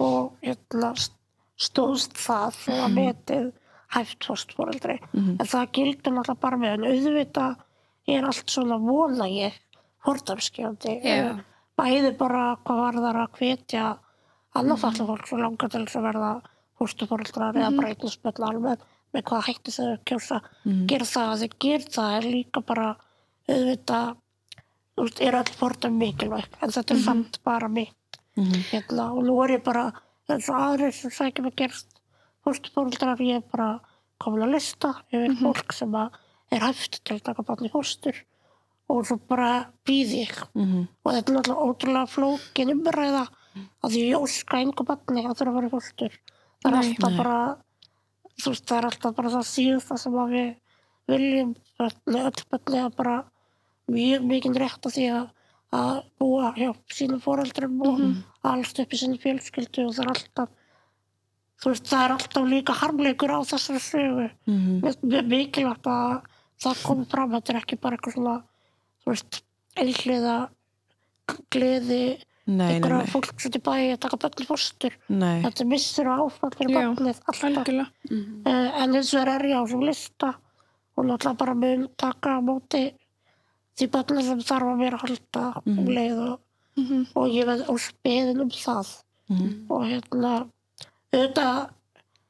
og hérna st- stóðst það og að metið hæft fórstfóreldri en það gildur náttúrulega bara með en auðvitað er allt svona vona ég fordamskjöndi Já. bæði bara hvað var þar að hvetja annað falla fólk svo langa til þess að verða fórstfóreldrar eða breytnusböll alveg með hvað hætti þau að kjósa. Gera það að þau gera það er líka bara veist, er öll fordam mikilvæg en þetta er samt bara mitt. Hérna, og nú er ég bara eins og aðrir sem sækjum að gerast fórstufóreldrar, ég er bara komin að lista yfir fólk sem að er hæft til að taka barn í fórstur og svo bara býð ég. Og þetta er náttúrulega ótrúlega flókin umræða að því ég óska einhver barni að þurfa að vera fórstur það er Nei. alltaf Nei. bara þú veist, það er alltaf bara það síðasta sem að við viljum. Öll börni að bara mjög mikið rétt á því að, að búa hjá sínum foreldrum og allt upp í sinni fjölskyldu og það er alltaf þú veist, það er alltaf líka harmleikur á þessari sögu. Mhm. Mér finnst mjög mikilvægt að það komi fram. Þetta er ekki bara eitthvað svona þú veist, einhliða gleði Nei, nei, einhverja fólk sem til bæði að taka börn í fórstur Nei. þetta er missur og áfall fyrir Já, barnið alltaf Algjörlega. uh, en eins og er ég á sem lista og náttúrulega bara mun taka á móti því barnið sem þarf að að halda um leið og, og ég veð og speðin um það. Og hérna auðvitað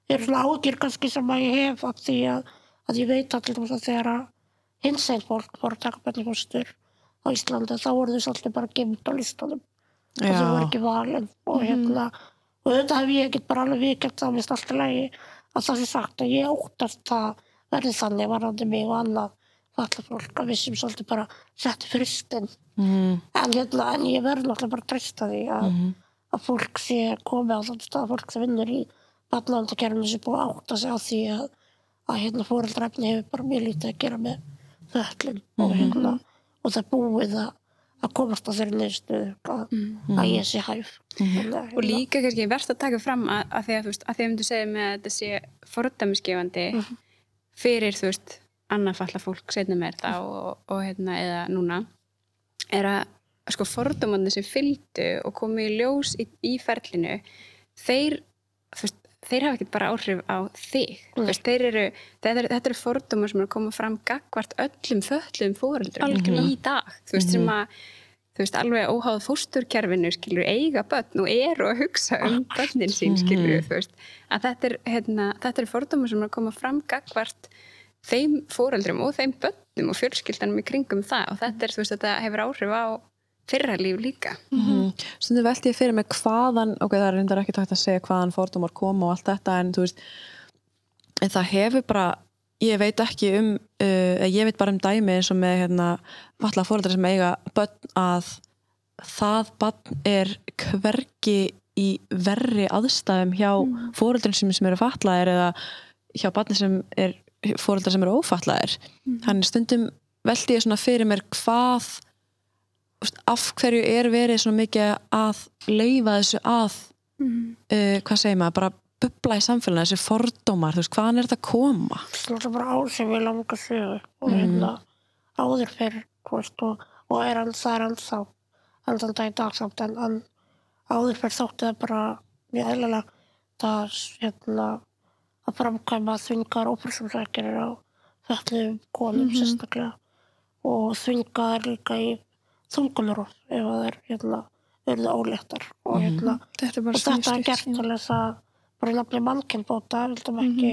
er svona ágjur kannski sem að ég hef af því að, að ég veit allir um það þegar að hins einn fólk voru að í fórstur á Íslandi þá voru þau svolítið bara gemt á listanum. Og þau voru ekki valin. Og hérna og auðvitað hef ég ekkert bara alveg vikert það mist alltaf lægi að það sé sagt að ég óttast það verði þannig varandi mig og annað falla fólk að við sem svolítið bara setti fristinn Mhm. en, hérna, en ég verð náttúrulega bara að treysta því að, að fólk sé komið á þann stað fólk sem vinnur í barnavendakerfinu sem búið að átta sig á því að, að hérna fóreldrafni hefur bara mjög lítið að gera með föllin og hérna og það búið að, að komast á þeirri neðstuðu að, að ég sé hæf. Þannig, og líka kannski verðt að taka fram að, að því að þú veist, að því að myndu segja með að þetta sé fordæmisgefandi fyrir þú veist, annað falla fólk setna meir þá og, og hérna eða núna er að sko fordómandi sem fylgdu og komu í ljós í, í ferlinu þeir veist, þeir hafa ekkert bara áhrif á þig. Þeir eru, þetta, eru, þetta eru fordómar sem eru að koma fram gagvart öllum föllum fóreldrum í dag. Þú veist, sem að þú veist, alveg óháð fósturkerfinu skilur eiga börn og eru að hugsa um börnin sín skilur þú veist, að þetta er, hérna, þetta er fordómar sem er að koma fram gagvart þeim fóreldrum og þeim börnum og fjölskyldanum í kringum það. Og þetta er, þú veist, þetta hefur áhrif á fyrra líf líka Mhm. Stundum velti ég fyrir mig hvaðan, ok, það er reyndar ekki takt að segja hvaðan fordómar koma og allt þetta, en þú veist, en það hefur bara ég veit ekki um uh, ég veit bara um dæmi eins og með hérna, falla fóreldrar sem eiga börn að það barn er hvergi í verri aðstæðum hjá mm. fóreldrum sem, sem eru fatlaðir eða hjá barni sem er fóreldrar sem eru ófatlaðir mm. þannig stundum veldi ég svona fyrir mér hvað af hverju er verið svona mikið að leifa þessu að Mhm. uh, hvað segir maður, bara bubla í samfélaginu þessi fordómar, þú veist, hvaðan er þetta að koma? Það er bara ár sem ég langa sögu og hérna áður fyrir þú veist, og, og er hann það er ennþá ennþá dag í dag samt en, en áður fyrir þótti það bara mjög eðlilega það hérna að framkvæma þvingar ópersumsækjarir á fötluðum konum sérstaklega og þvingar líka í þungunarof ef að þeir hérna verður óléttar. Og hérna Þetta er og bara þetta er gert til þess að bara nafni mannkennbóta vildum ekki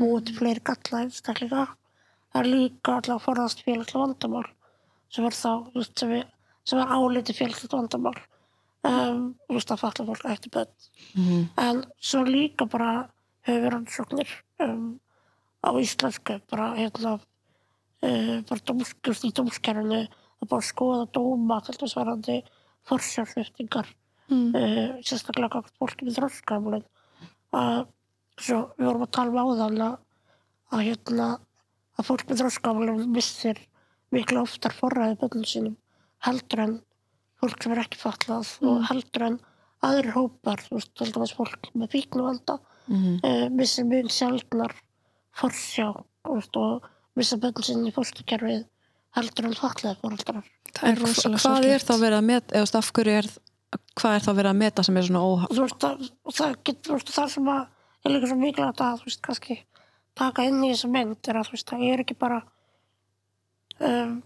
búið til fleiri galla einstaklega það er líka alltaf forðast félagslega vandamál sem er þá sem, er, er álítið félagslega vandamál. Um, að falla fólk ætti bönn en svo líka bara hefur rannsóknir um, á íslensku bara hérna uh, bara dómskust í dómskerfinu að bara skoða dóma til þess varandi forsjárflutningar Mm. uh, sérstaklega fólki með þróskamlun að svo við vorum að tala um áðan að, að hérna að fólk með þróskamlun missir miklu oftar forræði bönnum sínum heldur en fólk sem er ekki fatlað og heldur en aðrir hópar, þú veist, til dæmis fólk með fíknuvanda Mhm. uh, missir mjög sjálfnar forsjá og missir bönnum sínum í fórstukerfið heldur en En rosalega hvað er þá verið að meta, eða þú af hverju er hvað er þá verið að meta sem er svona þú veist, það, það, get, þú veist, það sem að er líka svo mikilvægt að þú veist, kannski taka inn í þessa mynd er að þú veist, það er ekki bara um,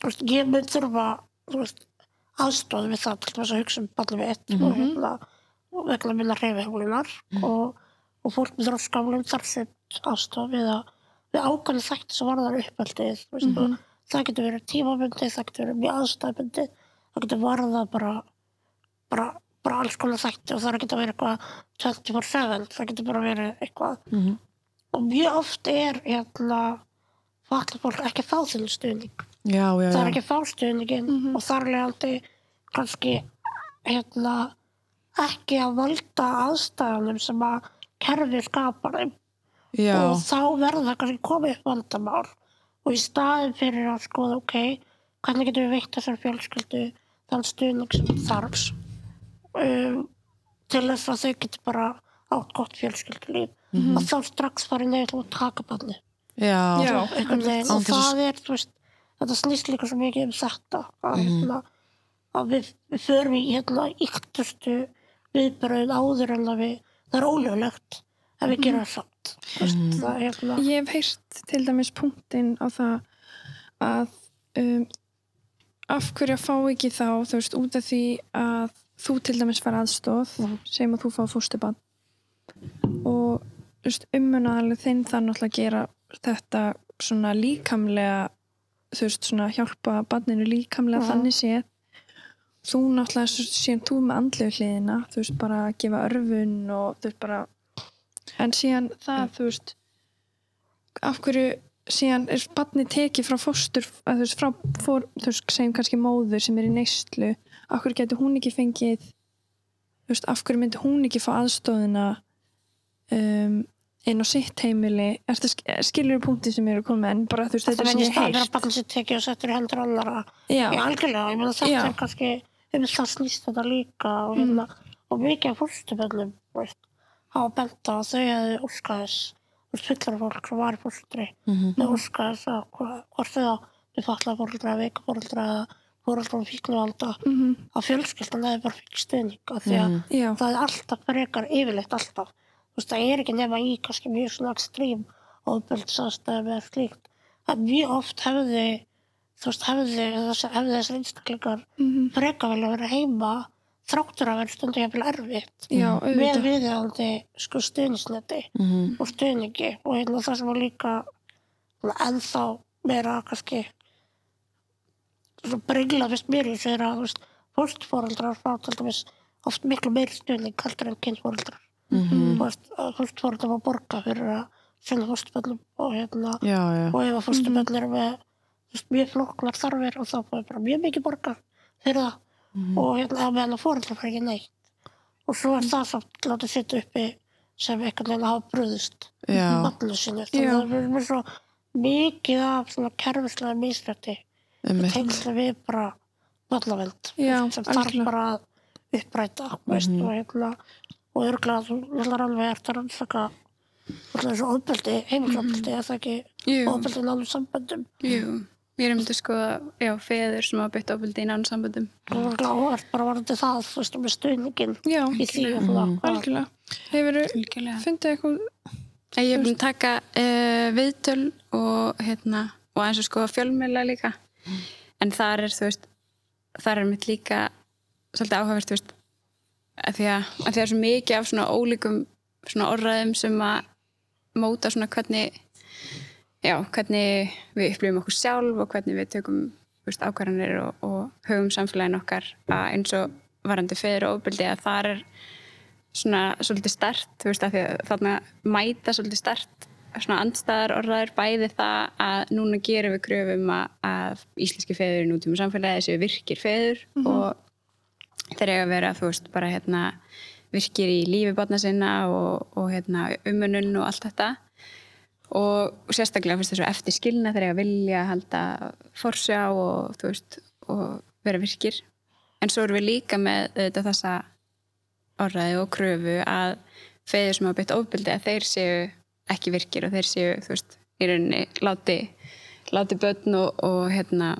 þú veist, ég mynd þurfa þú aðstóð við það til þess að hugsa um ballið við ett og hérna, og vegna minna reyfihjólunar og, og fólk með þróskamlum þarf sem aðstóð við að við ákvæmlega þætti sem varðar uppeldið þú veist, og það getur verið tímabundið það getur verið mjög aðstæðbundið það getur varðað bara bara, bara alls konar þætti og það er að vera eitthvað 24-7, það getur bara verið eitthvað. Mhm. og mjög oft er hérna fallið fólk ekki fá þinn stuðning. Já, já, það er já, ekki fá stuðningin og þar leðandi kannski hérna ekki að valda aðstæðanum sem að kerfi skapar þeim. Já. og þá verður það kannski komið upp vandamál og í staðin fyrir að skoða ok, hvernig getum við veitt þessar fjölskyldu þann stuðning sem þarf um, til þess að þau getur bara átt gott fjölskyldulíf. Og þá strax farið nefn og taka banni já. Já. einhvern veginn. Án og að- það er, þú veist, þetta snýst líka svo mikið um þetta að, hérna, að við, við förum í hérna yktustu viðbröðin áður en að við það er ólöglegt ef við gerum það veist, það er hérna Ég hef heyrt til dæmis punktinn á það að um, af hverju að fá ekki þá þú veist út af því að þú til dæmis fara aðstóð segjum að þú fá fóstubann og þú veist, ummunaðalega þinn það náttúrulega að gera þetta svona líkamlega þú veist svona hjálpa banninu líkamlega Mhm. þannig séð. Þú náttúrulega síðan þú með andlegu hliðina þú veist bara að gefa örfun og þú veist bara en síðan það þú veist af hverju síðan er barni tekið frá fóstur að þú veist frá fór, þú veist segjum kannski móður sem er í neyslu af hverju getur hún ekki fengið þú veist af hverju myndi hún ekki fá aðstóðina um, inn á sitt heimili? Ertu, skilur þú punkti sem eru komið en bara þú veist þetta það er sem menn í ég staðin fyrir heilt að barnið sér tekið og settur í hendur já, Já, algjörlega, ég meina þetta er kannski um það snýst þetta líka og, hérna, og mikið af fórstuböllum hafa bent á að þau hefðu óskaðis veist, fullar fólk sem var í fórstri Mhm. þau óskaðis að hvort þau þau fallaði fóröldra, veika fóröldra eða fóröldra um fíknuvanda mhm, að fjölskyldan hefði bara fikk stuðning af því að já, það er alltaf frekar yfirleitt alltaf. Þú veist, það er ekki nema í kannski mjög svona ekstrím ofbeldsaðstæðum eða slíkt. Að mjög oft hefði þú veist, hefði þessi einstaklingar mhm, frekar vilja vera heima þráttur að vera stundu jafnvel erfitt já, með auðvitað. viðjandi sko stuðnisneti Mhm. og stuðningi. Og hérna það sem var líka ennþá meira kannski svona brengla fyrst mér í sér að þú veist, fórstfóreldrar fá til dæmis oft miklu meiri stuðning heldur en kynfóreldrar Mhm. þú veist, að fórstfóreldrar var borga fyrir að sinna fóstuböllum og hérna já, já, og ef að fóstuböll eru með þú veist, mjög flóknar þarfir og þá er bara mjög mikið borgað fyrir það og hérna að meðan að fóreldrar fara ekki neitt. Og svo er það samt látið sitta uppi sem einhvern veginn hafa bröðust já, allir sinni það er með svo mikið af svona kerfislega misrætti einmitt. tengsla við bara vallaveld sem þarf bara að uppræta veist, og hérna og örgulega þú ætlar alveg eftir að rannsaka alltaf þessu ofbeldi, heimilsofbeldi eða það ekki ofbeldi í nánum samböndum ég er um til að skoða, já, feður sem hafa bytt ofbeldi í nánum samböndum. og örgulega áhvert bara varandi það þú veist, með stuðningin Já, í því og það algjörlega. Hefur Algjörlega. fundið eitthvað, Ég hef búin að taka uh, viðtöl og hérna, og eins og skoða fjölmiðla líka. En þar er, þú veist, þar er mitt líka svolítið áhugavert, þú veist, að því að, að því að er svo mikið af svona ólíkum svona orðræðum sem að móta svona hvernig, já, hvernig við upplifum okkur sjálf og hvernig við tökum veist, ákvarðanir og, og höfum samfélagin okkar að eins og varandi feður og ofbeldi að þar er svona svolítið stert, þú veist, að því að þarna mæta svolítið stert svona andstæðar orðaður bæði það að núna gerum við kröfum að, að íslenski feður í nútíma samfélagi séu virkir feður og þeir eiga að vera, þú veist, bara hérna virkir í lífi barna sinna og, og hérna umunun og allt þetta og, sérstaklega fyrst þessu eftir skilna eiga að vilja halda forsjá og þú veist og vera virkir. En svo erum við líka með þetta þessa orðaði og kröfu að feður sem hafa beitt ofbeldi að þeir séu ekki virkir og þeir séu, þú veist, í rauninni láti, láti börn og, og hérna,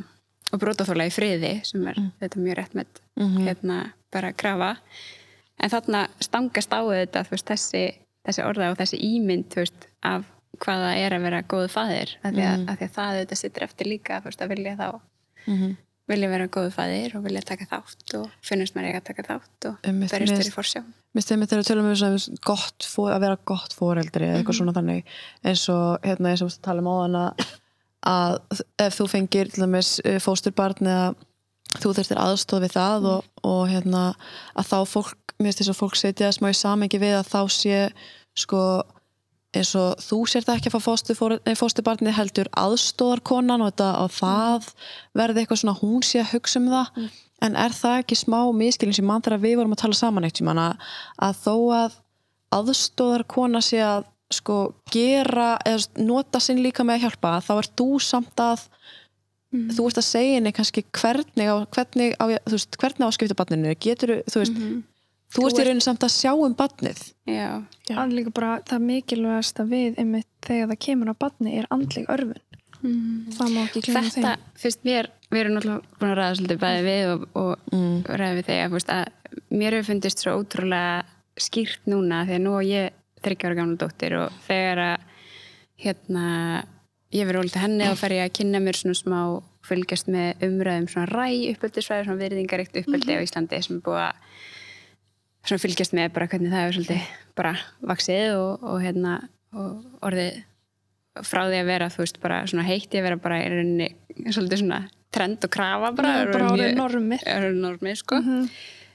og brótaþóla í friði sem er þetta mjög rétt með hérna, bara að krafa. En þarna stangast á þetta veist, þessi, þessi orða og þessi ímynd veist, af hvað það er að vera góðu faðir, af því að, af því að það þetta sittur eftir líka, veist, að vilja þá vilja vera góðu faðir og vilja taka þátt og finnast maður eiga að taka þátt og berjast mér- fyrir forsjá. Mér stefnir þegar við tölum um þess að að vera gott fóreldri eða eitthvað svona þannig. Eins og hérna eins og tala um áðan að, að ef þú fengir til eh, fósturbarn eða þú þurftir aðstóð við það og, og hérna að þá fólk, mér finnst þess að fólk setja smá í samengi við að þá sé sko eins og þú sér það ekki að fá fóstur, fósturbarni heldur aðstóðarkonan og, og það verði eitthvað svona hún sé að hugsa um það. En er það ekki smá miskilin sem mann þegar við vorum að tala saman eitt að, að þó að aðstóðarkona sé að sko gera eða nota sinn líka með að hjálpa þá ert þú samt að þú ert að segja henni kannski hvernig á, hvernig á, veist, hvernig á að skipta barninu. Getur þú veist þú ert í rauninu samt að sjá um barnið Já, er líka bara það mikilvægast að við einmitt þegar það kemur á badni er andleg örfun. Það má ekki glemja þeim. þetta, fyrst mér við erum náttúrulega búin að ræða svolítið bæði við og, og mm. ræða við þegar fyrst, að mér hefur fundist svo ótrúlega skýrt núna því að nú á ég þryggjára gamla dóttir og þegar að hérna ég verið ólítið henni og fer ég að kynna mér svona smá fylgjast með umræðum svona ræ uppeldisvæði, svona virðingaríkt uppeldi á Íslandi sem er búið að svona fylgjast með bara hvernig það er svolítið bara vaksið og, og hérna og orðið frá því að vera þú veist bara svona heitt í að vera bara í rauninni svolítið svona trend og krafa bara, Já, bara orðið normið. orðið normið sko.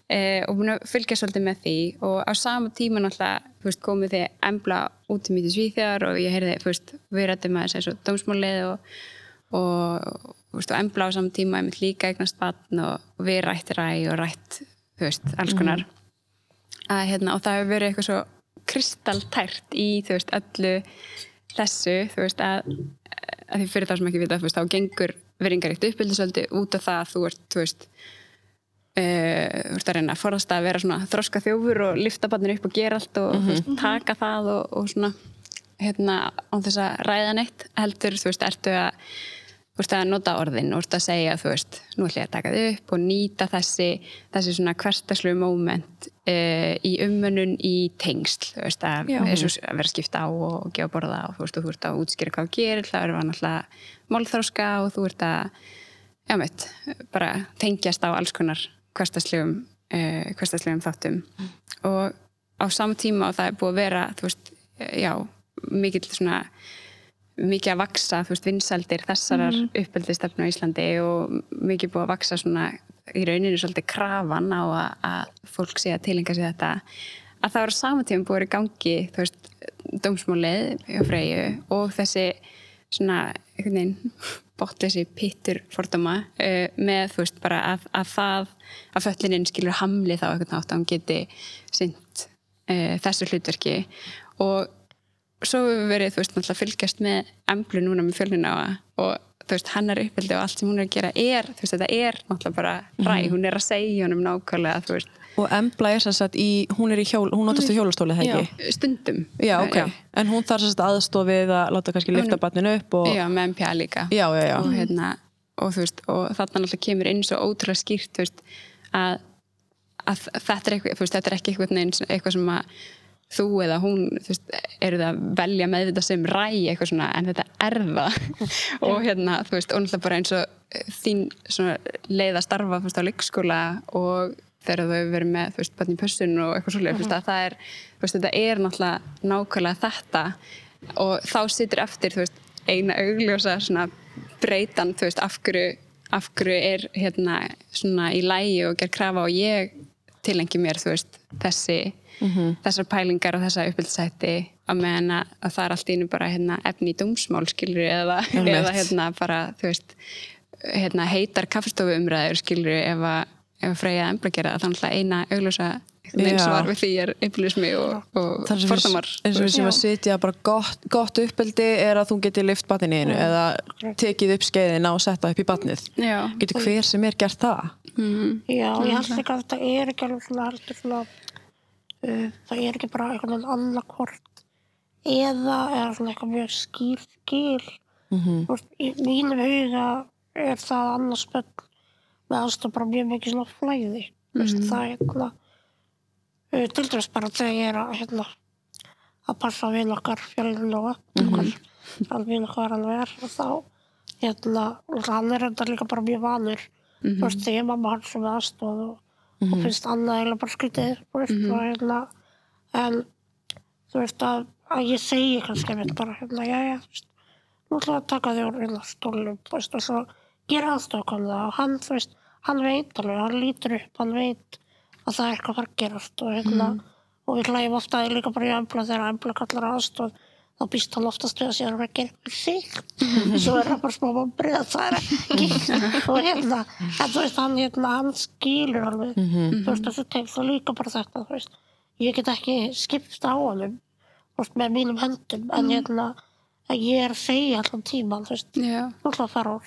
Eh, og búin að fylgja svolítið með því og á sama tíma náttúrulega þú veist komið þið embla út í mítið svíþjar og ég heyrði þú veist við rættum að þessu dómsmálið og, og, þú veist, og embla á sama tíma einmitt líka eignast batn og, við rætt ræ og rætt þú veist alls konar að, hérna, og það hefur verið eitthvað svo kristaltært í þú veist öllu þessu þú veist að, að því fyrir það sem ekki vita veist þá gengur veringaríkt uppbyldisöldi út af það að þú ert þú veist uh, þú ert að reyna að forðast að vera svona þroska þjófur og lifta barnir upp og gera allt og þú veist, taka það og, og svona hérna án þess að ræða neitt heldur þú veist ertu að þú veist að nota orðin þú veist að segja þú veist, nú ætlum ég að taka þið upp og nýta þessi, þessi svona hverstaslu moment uh, í umönnun í tengsl, þú veist að, að vera að skipta á og gefa að borða og þú veist, og þú ert að útskýra hvað þú gerir það er náttúrulega málþróska og þú ert að já meitt, bara tengjast á alls konar hverstaslegum uh, hverstaslegum þáttum. Og á sama tíma og það er búið að vera þú veist, já, mikill svona mikið að vaksa, þú veist, vinsældir þessarar mm. uppeldistefnu á Íslandi og mikið búið að vaksa svona í rauninu svolítið krafan á að, að fólk sé að tilenga sig þetta að það var á sama tíma búið í gangi þú veist, dómsmálið hjá Freyju og þessi svona einhvern veginn bóttleysi pittur fordóma uh, með þú veist bara að, að það að föllinin skilur hamli þá einhvern nátt að hún geti sint uh, þessu hlutverki og svo hefur við verið þú veist náttúrulega fylgjast með emblu núna með fjölnina og þú veist hennar uppeldi og allt sem hún er að gera er þú veist þetta er náttúrulega bara ræ hún er að segja honum nákvæmlega þú veist. Og Embla er sem sagt í, hún er í hjól, hún notast í hjólastólið, það ekki? stundum. Já, ok. En hún þarf sem sagt aðstofið að láta kannski lyfta barninu upp og... já, með MPA líka. Já, já, já. og, hérna, og, þú veist, og þarna náttúrulega kemur inn svo ótrúlega skýrt þú veist, að, að þetta, er eitthvað, þú veist, þetta er ekki eitthvað, neins, eitthvað sem að þú eða hún veist, eru það að velja meðvita sem ræ eitthvað svona, en þetta er það. Og hérna, þú veist, og náttúrulega bara eins og þín svona leið að starfa veist, á leikskóla og þegar þau verið með, þú veist, barn í pössun og eitthvað svolítið, veist, að það er veist, þetta er náttúrulega nákvæmlega þetta. Og þá situr eftir, þú veist, eina augljósa svona breytan, þú veist, af hverju af hverju er hérna svona í lægi og ger krafa og ég tilengi mér, þú veist, þessi þessar pælingar og þessa uppbyldsætti að meðan að, að það er allt í einu bara hérna, efni í dómsmál skilur eða, eða hérna bara, þú veist hérna, heitar kaffestofu umræður skilur ef að, ef að freyja embla gera það, þannig að eina augljósa Já. svar við því er implismi og, og við, eins og við sem að sitja bara gott, gott uppeldi er að þú getur lift batninu einu eða tekið upp skeiðina og setta upp í batnið. Já, Getur hver sem er gert það? Já, ég held líka að þetta er ekki alveg svona, svona það er ekki bara einhvern veginn annarkvort eða eða svona eitthvað mjög skýr skil. Mm -hmm. í mínum huga er það annars spöll með aðstof bara mjög mikið svona flæði. Mm -hmm. það er hérna til dæmis bara þegar ég er að hérna að passa við okkar fjölinn og okkar alveg við okkar alveg er og þá hérna, og hann er þetta líka bara mjög vanur. Þú veist, þegar mamma hans sem er aðstoð og, og finnst annað eiginlega bara skrítið og hérna en þú veist að, að ég segi kannski einmitt bara hérna, já, já, þú veist nú ætla ég að taka þig úr hérna stólum og svo gera aðstofkvæm það og hann, þú veist, hann veit alveg hann lítur upp, hann veit að það er eitthvað að gerast og hérna og við hlægjum ofta líka bara í embla þegar embla kallar aðstof þá býst hann oftast við að sér að vera að gera eitthvað sig. Svo er það bara smá að það er ekki og hérna, en þú veist hann, hérna, hann skilur alveg. Þú veist þessu tegst og líka bara þetta þú veist, ég get ekki skipt á veist, með mínum höndum en hérna, að ég er að segja allan tíman, þú veist, já, þú ætla að fara á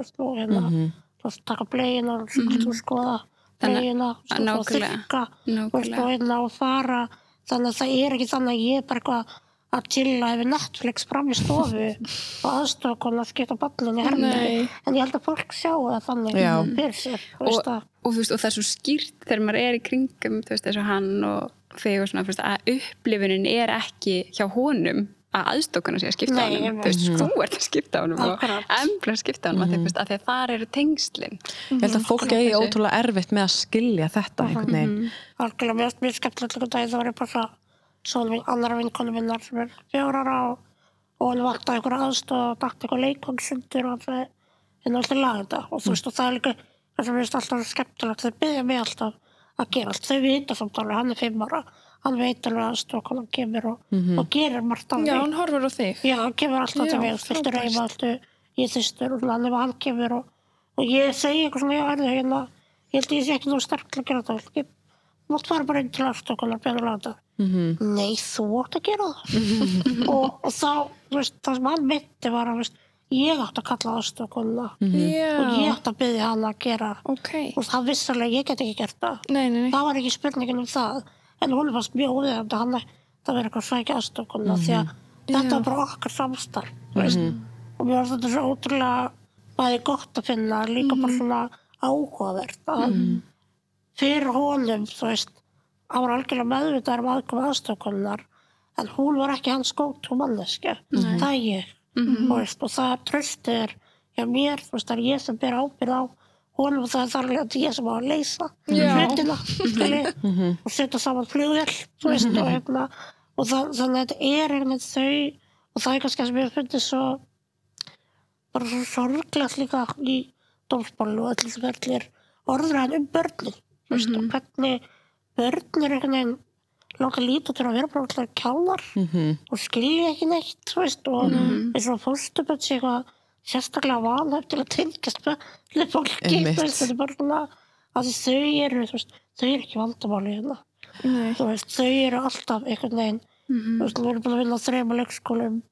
veist, og hérna þú taka blegina og þú skoða Þannig- blegina, þú veist, og nákvæmlega, þykka þú veist, nákvæmlega. og hérna og fara. Þannig að það er ekki þannig að ég er bara eitthvað að chilla yfir Netflix fram í stofu og aðstofa konar að skipta ballin í Nei. herminu en ég held að fólk sjáu það þannig fyrir sér og, að og, veist, og það er svo skýrt þegar maður er í kringum veist, eins og hann og þig og svona, veist, að upplifunin er ekki hjá honum að aðstokkuna sé að skipta honum einmitt. þú veist, þú ert að skipta honum Akkurat. og embla að skipta honum mm -hmm. að, því að þar eru tengslin Ég held að fólk eigi ótrúlega erfitt með að skilja þetta einhvern veginn. algjörlega mjög, mjög skemmtilegt líka dag þá var ég bara svo svona annara vinkonu minnar sem er fjórara og, og hann vaktaði einhver aðstof og dætti eitthvað leikongsundur og það er alltaf laga þetta og þú veist og það er líka það sem finnst alltaf skemmtilegt þau byggja mig alltaf að gera allt þau vita samt alveg, hann er fimm ára hann veit alveg aðstof hann kemur og, og gerir margt á Já, mig hann horfur á þig. Já, hann kemur alltaf Já, til mig, fylgtur frábært. heima, alltaf ég þýstur og hann hann kemur og, og ég segi eitthvað svona, já, hérna, ég held ég sé ekki nú sterk til að gera þetta, mátt fara bara inn til afstökunar, björn og láta. Mhm. Nei, þú átt að gera það. og, og þá, veist, það sem hann myndi var að, veist, ég átt að kalla afstökunna Já, og ég átt að byggja hann að gera, ok. og það vissalega, ég get ekki gert það. Nei, nei, nei. Það var ekki spurningin um það, en hún fannst mjög óviðandi hann það verið eitthvað að sækja aðstökunna því að þetta var bara okkar samstarf mm veist. og mér var þetta svo ótrúlega bæði gott að finna líka bara svona áhugavert að fyrir honum þú veist, hann var algjörlega meðvitað um aðkomi aðstökunnar en hún var ekki hans gótt og manneski það er ég. Þú veist, og það tröstið er hjá mér, þú veist, það er ég sem ber ábyrð á honum og það er þar alveg ég sem á að leysa hlutina skilji, og setja saman flugvél þú veist, og, hérna, og það, þannig að þetta er einhvern veginn þau og það er kannski það sem ég finnst svo bara svo sorglegt líka í dómsbálu og allir sem allir orðræðan um börnin þú veist, og hvernig börn er einhvern veginn láta líta til að vera bara alltaf kjálar -hmm. og skilja ekki neitt þú veist, og eins og fórstupöld sé eitthvað sérstaklega vanhæft til að tengjast með fólki þú veist, þetta er bara svona að þau eru, þú veist, þau eru ekki vandamáli hérna. Þú veist, þau eru alltaf einhvern veginn þú veist, við erum búin að vinna á þrema leikskólum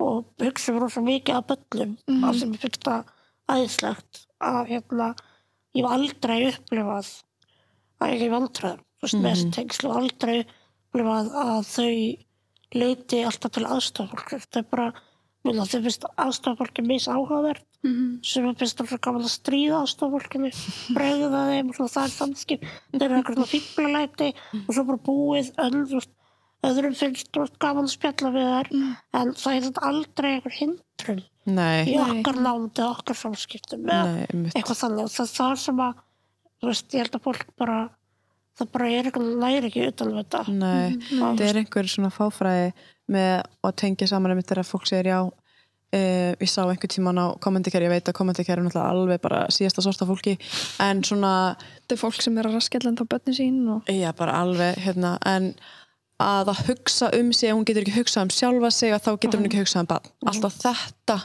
og hugsa rosa mikið að böllum mm -hmm. sem ég finnst það æðislegt að hérna ég hef aldrei upplifað að hef aldrei þú veist, með þessi tengslu aldrei upplifað að þau leiti alltaf til aðstofnfólk þetta er bara, minna, þau finnst aðstofnfólki mis áhugavert sem er finnst alltaf gaman að stríða aðstofnfólkinu bregða þeim og svona það er samskip þeir eru eitthvað svona fíklarlæti og svo bara búið öll, öðrum finnst gaman að spjalla við þær en það er þetta aldrei einhver hindrun Nei, í okkar nándi, okkar samskiptum eða eitthvað þannig. Það er það sem að þú veist, ég held að fólk bara það bara er eitthvað læri ekki utan við þetta. Nei, það er einhver svona fáfræði með að tengja saman einmitt þegar fólk segir já uh, ég sá einhver tíman á kommentikæri, ég veit að kommentikæri er náttúrulega alveg bara síðasta sorta fólki en svona, Þetta er fólk sem er að raskella enda á börnin sín og já bara alveg hérna, en að að hugsa um sig ef hún getur ekki hugsað um sjálfa sig að þá getur hún ekki hugsað um barn. Alltaf þetta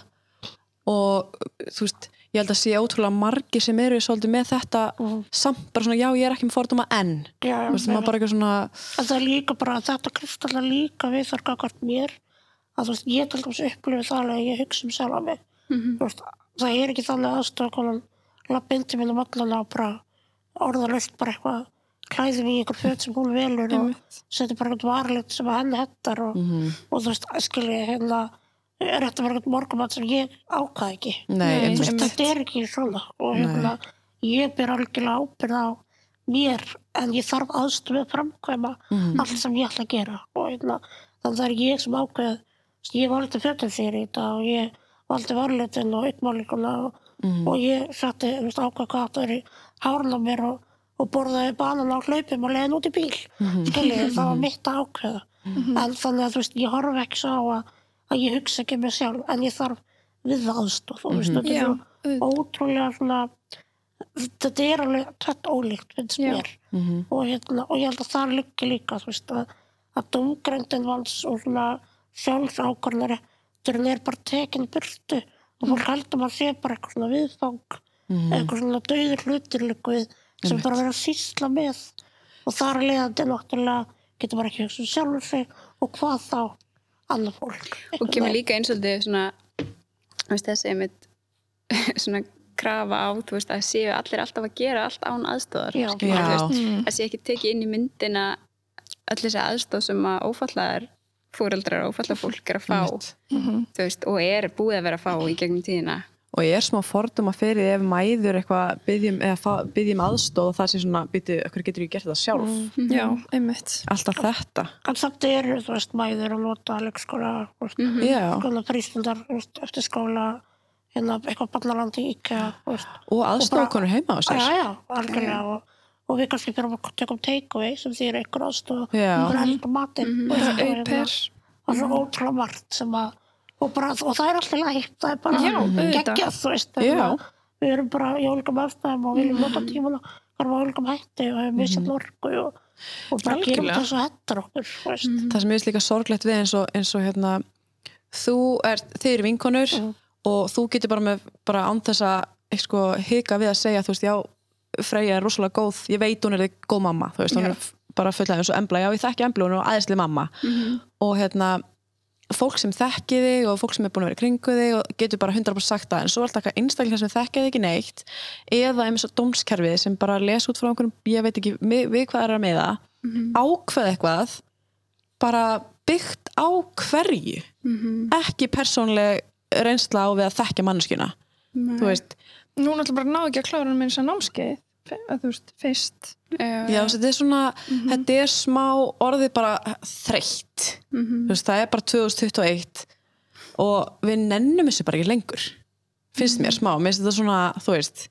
og þú veist, ég held að sé ótrúlega margir sem eru svolítið með þetta samt bara svona, já ég er ekki með fordóma enn. Já, bara eitthvað svona það er líka bara, þetta kristalla líka við þar gagvart mér. Að þú veist, ég til dæmis upplifi það að ég hugsa um sjálfa mig. Þú veist, það er ekki þannig aðstofa konan. Lappa inn til minn um allan og bara orðalöst bara eitthvað klæði mig í einhver föt sem hún velur og setja bara eitthvað varlegt sem að henni hettar og, og þú veist, skilji hérna er þetta eitthvað morgumat sem ég ákvað ekki? Nei, veist, þetta er ekki svona. Og hérna, ég ber algjörlega ábyrð á mér en ég þarf aðstöðu að framkvæma allt sem ég ætla að gera. Og hérna, þannig að það er ég sem ákveð ég valdi fötum fyrir í þetta og ég valdi varlitin og uppmálinguna og, og ég setti ákveð hvað það er í hárna mér og, og borðaði banan á hlaupum og leiðin út í bíl. Skiljið, það var mitt að ákveða en þannig að veist, ég horf ekki svo á að, að ég hugsa ekki um mig sjálf en ég þarf við aðstof og veist, þetta er svo auðvitað. ótrúlega svona þetta er alveg tvett ólíkt finnst Já. mér. Og, hérna, og ég held að það liggi líka þú veist, að, að domgrendin vans og svona sjálfsákornari þegar er bara tekin í burtu. Og fólk heldur maður sé bara eitthvað svona viðfang eitthvað svona döður hlutir líka við sem bara verið að sýsla með. Og þar að leiðandi náttúrulega getur bara ekki hugsa um sjálfur sig og hvað þá annað fólk. Og kemur líka eins og þetta svona þú veist, þessi einmitt svona krafa á þú veist, að séu allir alltaf að gera allt án þú veist, að sé ekki tekið inn í myndina öll þessi aðstóð sem að ófallaðar fóreldrar og ófallað fólk er að fá veist, og er búið að vera að fá í gegnum tíðina og ég er smá forduma fyrir því ef mæður eitthvað byggjum, byggjum aðstóð og það sé svona, býtu, okkur getur ég gert það sjálf? Já, einmitt. Alltaf þetta. En samt eru þú veist mæður að nota leikskóla veist, já, skóla veist, eftir skóla hérna eitthvað ballarandi íkja og aðstofakonur heima á sér. Já, já, algjörlega. Og, og við kannski fyrir að tökum take-away sem þýr einhver aðstof Já. einhver heldur matinn mm Það er og ótrúlega margt sem að og, bara, og það er alltaf lægt það er bara geggjað þú veist við erum bara í ólíkum aðstæðum og viljum nota tímuna erum á ólíkum hætti og hefum misjað orku og, og bara gerum Algjörlega. þess að hettar okkur veist. það sem er líka sorglegt við eins og, eins og hérna þú er, þið eru vinkonur og þú getur bara með bara án þess að sko, hika við að segja þú veist, já, Freyja er rosalega góð ég veit hún er góð mamma þú veist, hún er bara fulla eins og embla, já ég þekki embla hún er æðislega mamma. Og hérna fólk sem þekki þig og fólk sem er búin að vera kringu þig og getur bara 100% sagt það en svo er alltaf einstaklega sem þekki þig ekki neitt eða eins og dómskerfið sem bara les út frá einhverjum, ég veit ekki við, við hvað er að meða, ákveð eitthvað bara byggt á hverju. Ekki persónleg reynsla á við að þú veist, Nú náttúrulega bara ná ekki að klára hann með þess að námskeið þú veist, fyrst. Já, þetta er svona þetta er smá orðið bara þreytt. Þú veist, það er bara 2021 og við nennum þessu bara ekki lengur finnst mér smá, mér finnst þetta svona þú veist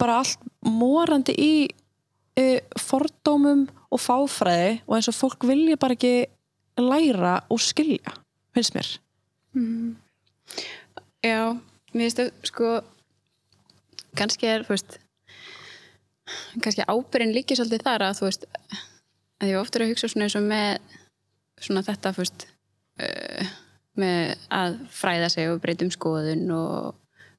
bara allt morandi í uh, fordómum og fáfræði og eins og fólk vilja bara ekki læra og skilja finnst mér. Já, mér finnst það sko kannski er, þú veist kannski ábyrðin líki svolítið þar að þú veist að ég ofta er að hugsa svona eins og með svona þetta fyrst uh, með að fræða sig og breytum skoðun og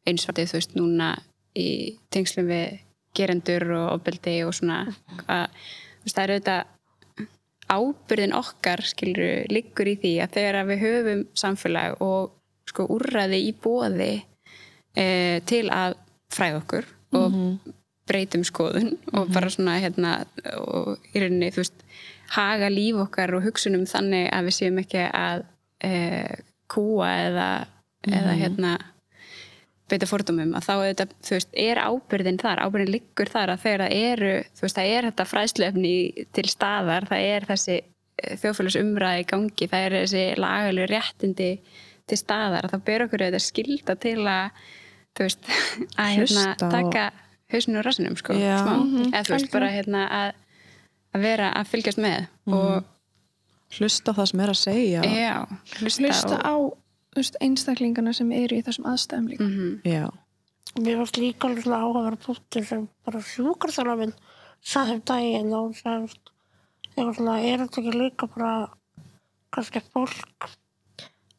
einsvartið þú veist núna í tengslum við gerendur og ofbeldi og svona að þú veist, það er auðvitað ábyrðin okkar skilur liggur í því að þegar við höfum samfélag og sko úrræði í bóði e, til að fræða okkur og breytum skoðun og bara svona hérna og í rauninni þú veist haga líf okkar og hugsunum þannig að við séum ekki að e, kúa eða, eða hérna beita fordómum. Að þá auðvitað, þú veist, er ábyrðin þar, ábyrðin liggur þar að þegar það eru, þú veist, það er þetta fræðsluefni til staðar, það er þessi þjóðfélags umræði í gangi, það er þessi lagalegu réttindi til staðar, þá ber okkur auðvitað skilda til að, þú veist, að hérna, taka hausinu og rassinum, sko, Já. smá, eða þú veist, bara hérna að, að vera að fylgjast með og, hlusta á það sem er að segja. Já, hlusta, hlusta á þú veist, einstaklingana sem eru í þessum aðstæðum líka. Mhm. já, Mér varst líka alveg svona áhugaverð punktur sem bara sjúkarþjóna minn sagði um daginn og sagði eitthvað svona, er þetta ekki líka bara kannski fólk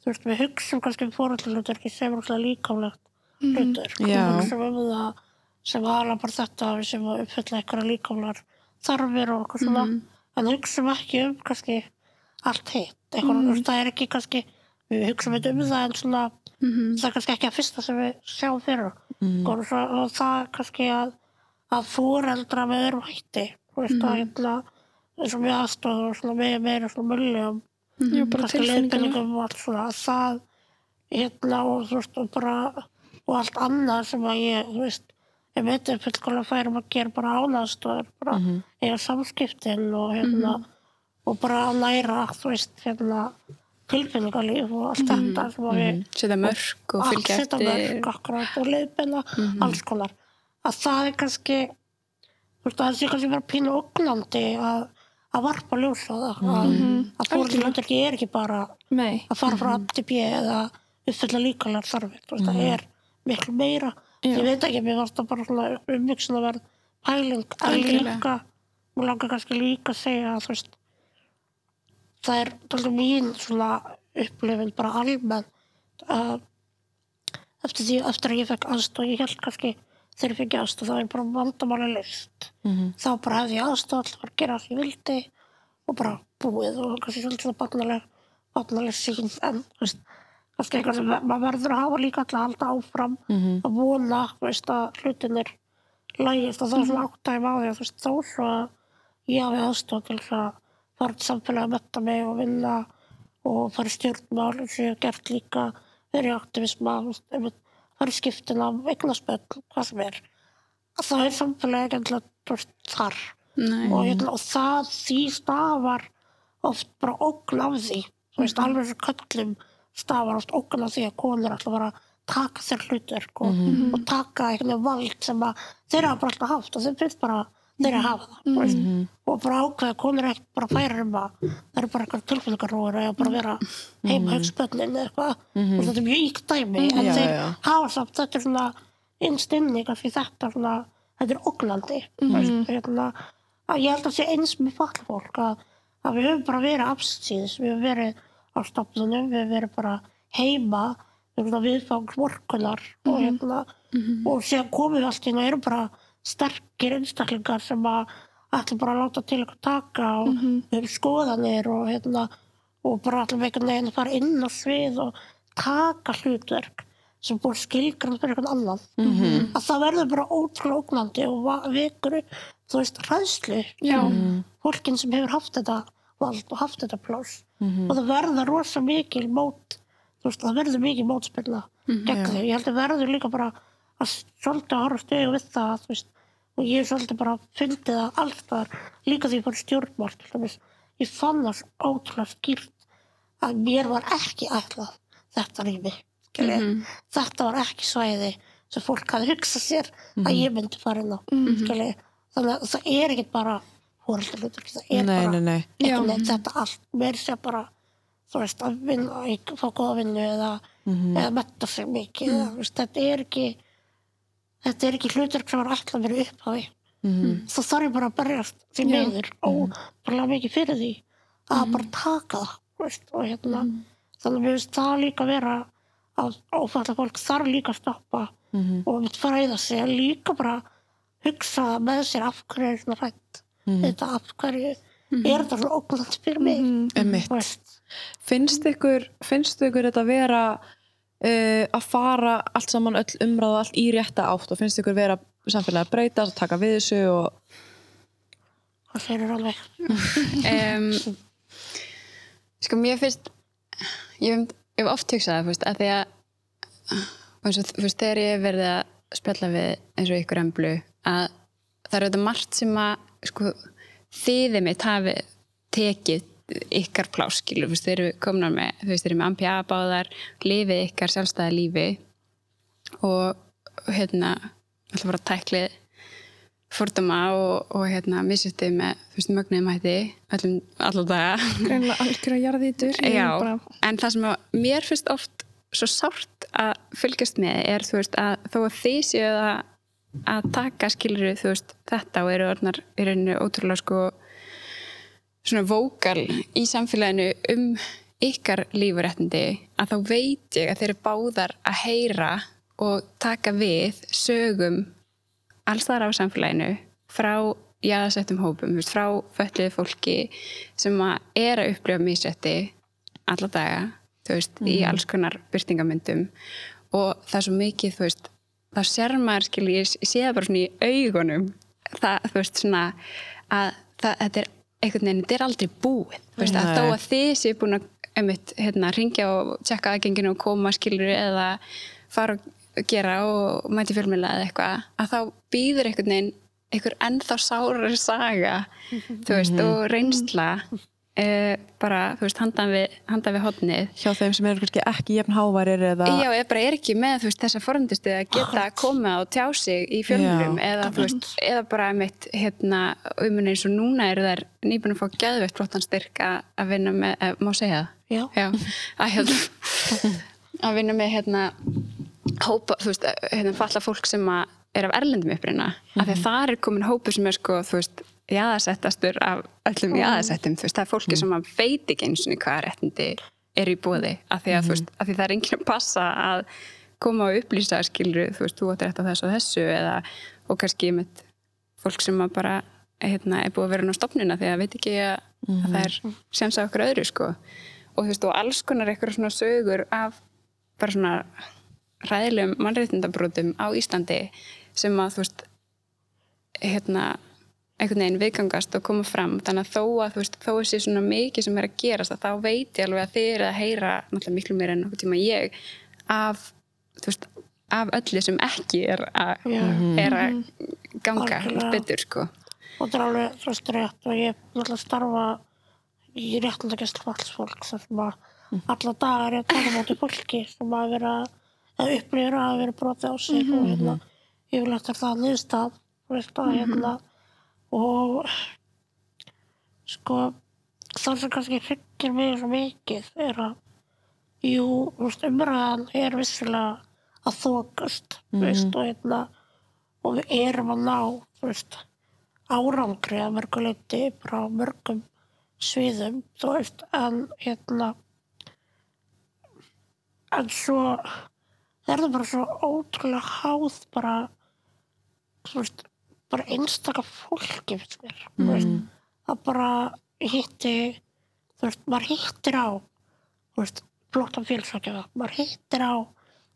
þú veist, við hugsum kannski um fórhaldluturki sem er svona líkamlegt hlutur Já. við hugsum um það sem aðla bara þetta að við sem að uppfylla eitthvað líkamlegar þarfir og eitthvað svona. En hugsum ekki um kannski allt hitt, eitthvað, mm. það er ekki kannski við hugsum þetta um það en svona það er kannski ekki að fyrsta sem við sjáum fyrir og, svo, og það kannski að að fóreldra með öðrum hætti þú veist að hérna eins og með aðstoð og svona með meira svona Já, bara kannski leiðbeiningum og allt svona. Að það hérna og þú veist og bara og allt annað sem að ég þú veist ég veit er fullkomlega færum að gera bara ánaðstöður bara eiga samskiptin og hérna og bara að læra þú veist hérna tilfinningalíf og allt þetta sem að við setja mörg og fylgja þetta eftir. mörg akkurat og leiðbeina alls konar. Að það er kannski þú veist að það sé kannski vera pínu ógnandi að, að varpa ljós á það að, að fórhaldluturki er ekki bara Nei, að fara frá A til B eða uppfylla líkalega þarfir þú veist, það er miklu meira Já. ég veit ekki, mér varst það bara svona umvixin að verð pæling en líka, mér langar kannski líka að segja að þú veist það er tólið mín svona upplifin bara almennt að eftir því, eftir að ég fekk aðstoð ég held kannski þegar ég fekk aðstoð þá er bara vandamáli list þá bara hefði ég aðstoð alltaf að gera ég vildi og bara búið og kannski svolítið svona barnaleg barnaleg sín en þú veist, kannski eitthvað sem maður verður að hafa líka alltaf að halda áfram að vona veist, að hlutinir lægist og þá er svona áttægum á því að þú veist, þó svo að ég hafi aðstoð til að fara til samfélagi að metta mig og vinna og fara í stjórnmál eins og ég hef gert líka verið aktivisma fara í skiptin af eignaspöll, hvað sem er. Að það er samfélagi veist, þar. Og, hérna, og það því stafar oft bara því þú veist, alveg svo köllum stafar oft ógn af því að konur ætla að vera að taka þér hlutverk og, og taka veginn vald sem að þeir hafa bara alltaf haft og þeir finnst bara þeir að hafa það þú veist, og bara ákveða konur ekki bara færa um að það eru bara eitthvað tilfinningarróður eða bara vera heima högspöllin eða eitthvað. Og þetta er mjög íkt dæmi en Já, þeir já. hafa samt þetta er svona innst inni kannski þetta svona þetta er mm -hmm. hérna, að ég held að sé eins með fallfólk að, að við höfum bara verið afsýðis, við höfum verið á stofnunum, við verið bara heima viðfangsvorkunar og hérna og síðan komum við allt inn og erum bara sterkir einstaklingar sem að ætlum bara að láta til ykkur taka og við höfum skoðanir og hérna og bara ætlum einhvern veginn að fara inn á svið og taka hlutverk sem búið skilgrann fyrir einhvern annan. Mhm. að það verður bara ótrúlega ógnandi og va- vekur upp, þú veist, hræðslu Já. hjá fólkin sem hefur haft þetta vald og haft þetta pláss og það verður rosa mikil mót þú veist, það verður mikil mótspilna gegn því, ég held að verður líka bara að svolítið að horfa stöðu við það veist, og ég svolítið bara fundið það alls þar, líka því ég fór í stjórnmál ég fann það ótrúlega skýrt að mér var ekki ætlað þetta rými mm þetta var ekki svæði sem fólk hafði hugsað sér að ég myndi fara inn á mm þannig að það er ekki bara fóreldarlutur, það er nei, bara nei, nei. þetta allt mér sé bara þú veist að vinna, að fá góða vinnu eða, eða metta sig mikið þú veist, þetta er ekki þetta er ekki hlutur sem var alltaf verið upp á því. Þá þarf ég bara að berjast því meður og bara mikið fyrir því að bara taka það þú veist, og hérna þannig að mér finnst það líka vera að ófælla fólk þarf líka að stoppa og mitt fræða sig að líka bara hugsa með sér af hverju er svona rætt þetta af hverju er þetta svona óglænt fyrir mig? Veist. Finnst ykkur, finnst ykkur þetta vera uh, að fara allt saman öll umræða allt í rétta átt og finnst ykkur vera samfélagi að breyta að taka við þessu og það fyrir alveg um, sko mér finnst ég hef, oft hugsað það fyrst, að því að og og þú veist, þegar ég verið að spjalla við eins og ykkur emblu að það er þetta margt sem að sko, þiði mitt hafi tekið ykkar plás skilur, þú veist, þeir eru komnar með þú veist, þeir eru með ampi báðar lifið ykkar sjálfstæða lífi og hérna alltaf bara tæklið fordama og, og hérna missusti með þú veist, mögnuðum hætti öllum, allar daga. Greinlega algjör að jarðítur Ég Já, er bara, en það sem að mér finnst oft svo sárt að fylgjast með er þú veist að þó að þið séu að, að taka skiluru þú veist þetta og eru orðnar í rauninu ótrúlega sko svona vókal í samfélaginu um ykkar lífuréttindi að þá veit ég að þeir eru báðar að heyra og taka við sögum alls þar á samfélaginu frá jáðasettum hópum, frá fötluðu fólki sem að er að upplifa mísetti alla daga þú veist, í alls konar byrtingamyndum og það er svo mikið, þú veist þá sér maður, skil, ég, sé það bara svona í augunum. Það, þú veist, svona að það, þetta er einhvern veginn, þetta er aldrei búið. Þú veist, að þó að þið séu búin að einmitt, hérna, ringja og tjekka aðgenginu og koma, skilur, eða fara og gera og mæti fjölmjöla eða eitthvað, að þá býður einhvern veginn einhver ennþá sárari saga þú veist, og reynsla uh, bara, þú veist, handan við, handan við hotnið hjá þeim sem eru kannski ekki jefn hávarir eða Já, eða bara er ekki með veist, þessa forundistu að geta að koma og tjá sig í fjölmjölum Já. eða, eða bara mitt hérna, um eins og núna eru þær nýbúin að fá gæðveitt flottan styrk að að vinna með, eh, má segja það? Já. að, hérna, að vinna með hérna, hópa, þú veist, hérna, falla fólk sem að er af erlendum upprina af því að það er komin hópu sem er sko, þú veist jaðarsettastur af öllum jaðarsettum þú veist, það er fólki sem að veit ekki eins og hvaða réttindi er í bóði af því að, þú veist, af því það er enginn að passa að koma og upplýsa skilur, þú veist, þú átt rétt á þessu og þessu eða, og kannski með fólk sem að bara hérna, er búið að vera á stopnuna því að veit ekki að, að það er semst á okkur öðru sko. Og þú veist, og alls konar eitthvað svona sögur af bara svona ræðilegum mannréttindabrótum á Íslandi sem að þú veist hérna einhvern veginn viðgangast og koma fram. Þannig að þó að þú veist, þó að sé svona mikið sem er að gerast að þá veit ég alveg að þið eru að heyra náttúrulega miklu meira en okkur tíma ég af, þú veist, af öllu sem ekki er að, Já. er að ganga Algjörlega. betur sko. Og það er alveg veist rétt og ég er náttúrulega starfa í réttindagæslu fólk sem að alla dagar er að taka móti fólki sem að vera að upplýra að vera brotið á sig og hérna yfirlegt er það niðurstað þú veist að hérna og sko það sem kannski hryggir mig svo mikið er að jú, umræðan er vissilega að þokast þú veist, og hérna og við erum að ná veist, árangri að mörguleiti bara á mörgum sviðum veist, en hérna en svo er það bara svo ótrúlega háð bara veist, bara einstaka fólki finnst mér, þú veist það bara hitti þú veist, maður hittir á þú veist, flottan félsvækjaða maður hittir á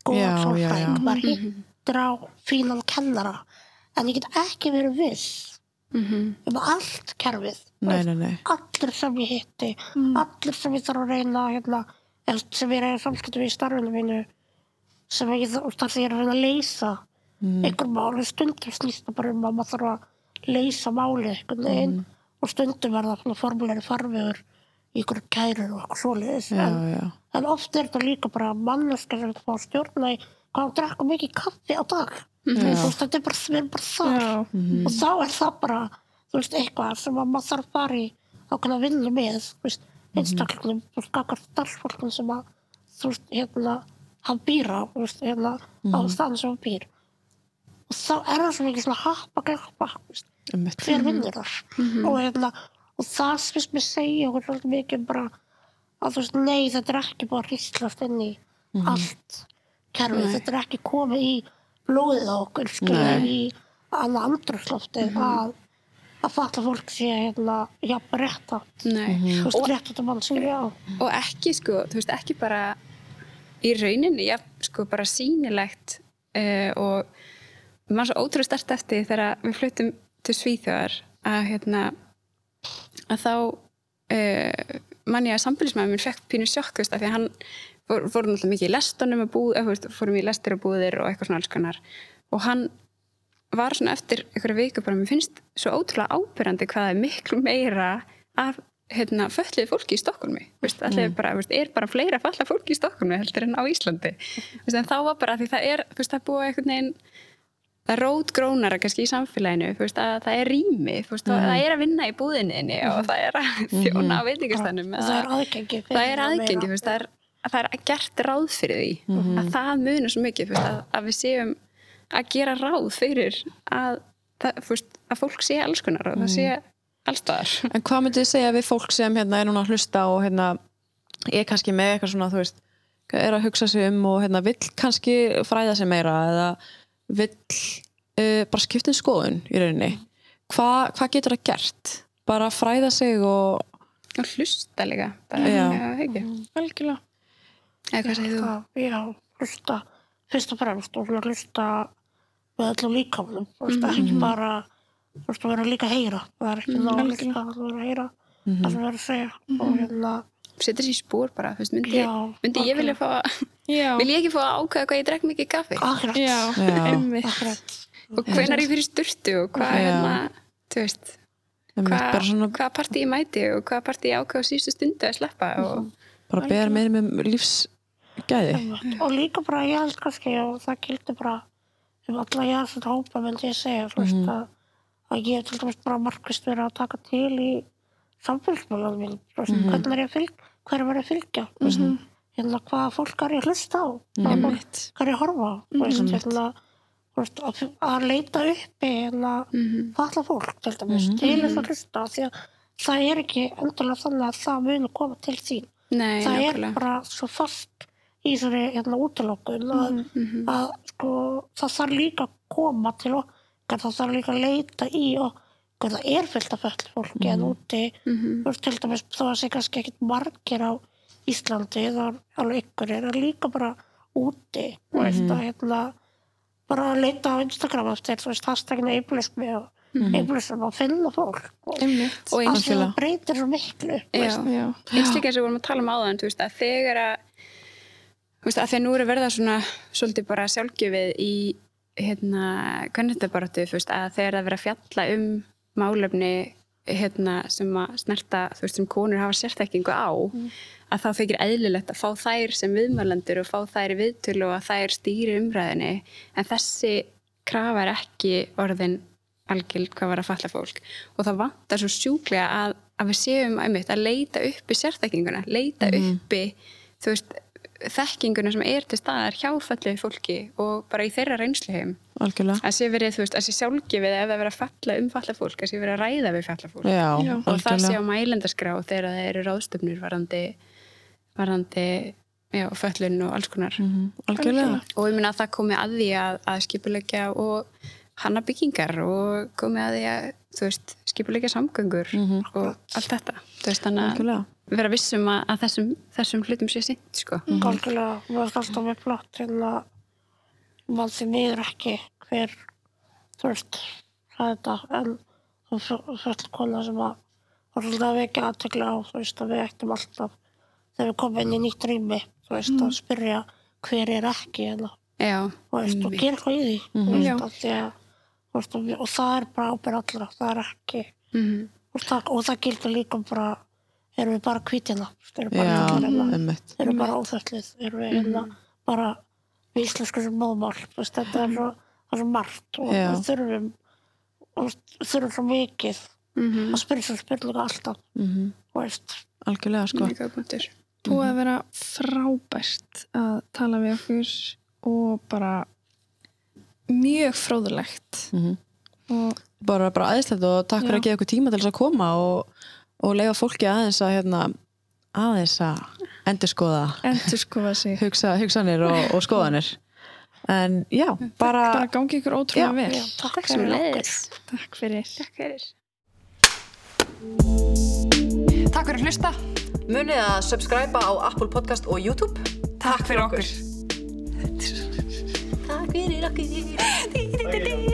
góðan sálfræðing maður hittir á fínan kennara. En ég get ekki verið viss um allt kerfið. Nei, nei, nei. allir sem ég hitti allir sem ég þarf að reyna hérna, sem ég reyna samskiptum í starfinu mínu sem ég þarf að reyna að leysa einhver mál, en stundum slýst það bara um að maður þarf að leysa málið einhvern veginn. Og stundum er það svona formulegri farvegur í einhverju kærur og eitthvað svoleiðis. Já, en, já. en oft er þetta líka bara manneska sem fá að stjórna í hvað hann drekka mikið kaffi á dag. Þú veist, þetta er bara, erum bara þar. Já. og þá er það bara veist, eitthvað sem að maður þarf að fara í ákveðna vinnu með veist, einstaklingum, þú veist, kakar starfsfólkum sem að, þú veist, hérna hann býr á, þú veist, hérna á staðan sem hann býr og þá er það svo mikið svona happa glappa Einmitt. hver vinnur þar? Og, hérna, og það finnst mér segja okkur svolítið mikið bara að þú veist, nei þetta er ekki bara hristlast inn í allt kerfið, þetta er ekki komið í blóðið okkur skilur, í annað andrúrslofti að að falla fólk sé hérna jafn rétt átt veist, Og, rétt átt að mann sem já og ekki sko, þú veist, ekki bara í rauninni, já, sko, bara sýnilegt uh, og maður svo ótrúlega stert eftir þegar við fluttum til Svíþjóðar að hérna að þá uh, mann ég að sambýlismæður minn fekk pínu sjokk, því að hann fór, fór náttúrulega mikið í lestunum og búð, eða, fórum í lestir og búðir og eitthvað svona alls konar. Og hann var svona eftir einhverja viku bara, mér finnst svo ótrúlega ábyrjandi hvað er miklu meira af hérna, föllið fólki í Stokkólmi veist, mm. bara, veist, er bara fleira falla fólki í Stokkólmi heldur en á Íslandi. Veist, en þá var bara því það er veist, það er búið einhvern veginn það er rótgrónara kannski í samfélaginu veist, að það er rými, veist, mm. það er að vinna í búðinni og það er að þjóna á veitingastannum og það er aðgengi það er að aðgengi, veist, það, er, að það er gert ráð fyrir því. Að það munur svo mikið að, að við séum að gera ráð fyrir að, það, að fólk sé alls konar og það sé allstaðar En hvað myndið þið segja við fólk sem hérna, er núna að hlusta og hérna, er kannski með eitthvað svona, er að hugsa sig um og hérna, vill kannski fræða sig meira eða vill uh, bara skipta um skoðun í rauninni. Hva, hvað getur það gert? Bara fræða sig og... og hlusta líka algjörlega. Eða hvað hlusta fyrst og fremst og hlusta með öllum líkamunum þú veist, ekki bara veist, að vera líka að heyra. Það er ekki ná að hlusta, það er að heyra það sem verður að segja og hérna, setur sér í spór bara, þú veist, myndi, Já, myndi ég vilja fá vil ég ekki fá að ákveða hvað ég drekk mikið kaffi? Akkurat. Já, einmitt. akkurat. Og hvenar ég fyrir sturtu og hvað Já. hérna, þú veist hvað bara svona, hva partí ég mæti og hvað partí ég ákveða á síðustu stundu að sleppa og bara beða meira með lífsgæði. Og líka bara ég held kannski og það gildi bara um alla ég að þetta hópa myndi ég segja þú veist að, að ég hef til dæmis bara markvist verið að taka til í samfélsmálum mín þú veist, hvernig er ég að fylgja hverju var að fylgja? Þú veist, hérna hvaða fólk er að hlusta á. Hvaða fólk hvað er að horfa á? Veist, hérna, að, að leita uppi hérna, falla fólk til dæmis til þess að hlusta því að það er ekki endurlega þannig að það muni koma til sín nei, það er nákvæmlega. bara svo fast í þessari hérna útlokun að, að sko, það þarf líka að koma til okkar það þarf líka að leita í okkur það er fullt af föll fólki en úti. Þú veist, til dæmis þó að sé kannski ekkit margir á Íslandi það er alveg ykkur er að líka bara úti þú veist að hérna bara að leita á Instagram eftir þú veist hashtagin eiblismi og eiblismi og finna fólk. Og einmitt. Og eins að það breytir svo miklu þú Já. veist. já, eins líka sem við vorum að tala um áðan þú veist, að þegar að þú veist, að þegar nú er að verða svona svolítið bara sjálfgjöfið í hérna, hvernig þetta bara þú veist, að þegar það verða að fjalla um málefni hérna, sem að snerta, þú veist, sem konur hafa sérþekkingu á, að þá þykir eðlilegt að fá þær sem viðmælendur og fá þær í viðtölu og að þær stýri umræðinni, en þessi krafa er ekki orðin algild hvað var að falla fólk. Og það vantar svo sjúklega að, að við séum einmitt, að leita uppi sérþekkinguna leita uppi þú veist, þekkinguna sem er til staðar hjá falluðu fólki og bara í þeirra Algjörlega. að sé verið, þú veist, að sé sjálfgefið ef það verið að falla um falla fólk, að sé verið að ræða við falla fólk Já, og það sé algjörlega. á mælendaskrá þegar það eru ráðstöfnur varandi varandi já, föllun og alls konar Mhm, Algjörlega. og ég minna að það komi að því að, að skipulegja og hanna byggingar og komi að því að þú veist, skipulegja samgöngur og allt þetta. Þú veist, þannig að vera vissum að, að þessum, þessum hlutum sé sint sko. algjörlega, mér finnst alltaf með flott til að mann því miður ekki hver þú veist, það er þetta en þú fyrir kona sem að var svolítið að vekja aðtekla á þú veist að við ættum alltaf þegar við komum inn í nýtt rými þú veist að spyrja hver er ekki hérna. Já, þú veist, og gera eitthvað í því þú veist, að því að, og, það er bara ábyrð allra, það er ekki mm og það, og það gildur líka bara erum við bara hvítina erum við bara erum við bara óþöllið erum við hérna bara við íslensku sem móðmál þetta er svo, það er svo margt og Já. við þurfum og við þurfum svo mikið -hmm. að spyrja svo spurninga alltaf. Mhm. Algjörlega, sko. búið að vera frábært að tala við okkur og bara mjög fróðulegt og bara, bara aðeinslegt og takk fyrir Já. að gefa ykkur tíma til þess að koma og, og leifa fólki aðeins að hérna, aðeins að endur skoða endur skoða sig hugsa, hugsanir og, og skoðanir en já, bara bara gangi ykkur ótrúlega Já. vel Já, takk Takk fyrir okkur. takk fyrir Takk fyrir. Takk fyrir að hlusta. munið að subscribe á Apple Podcast og YouTube Takk fyrir okkur. querer a.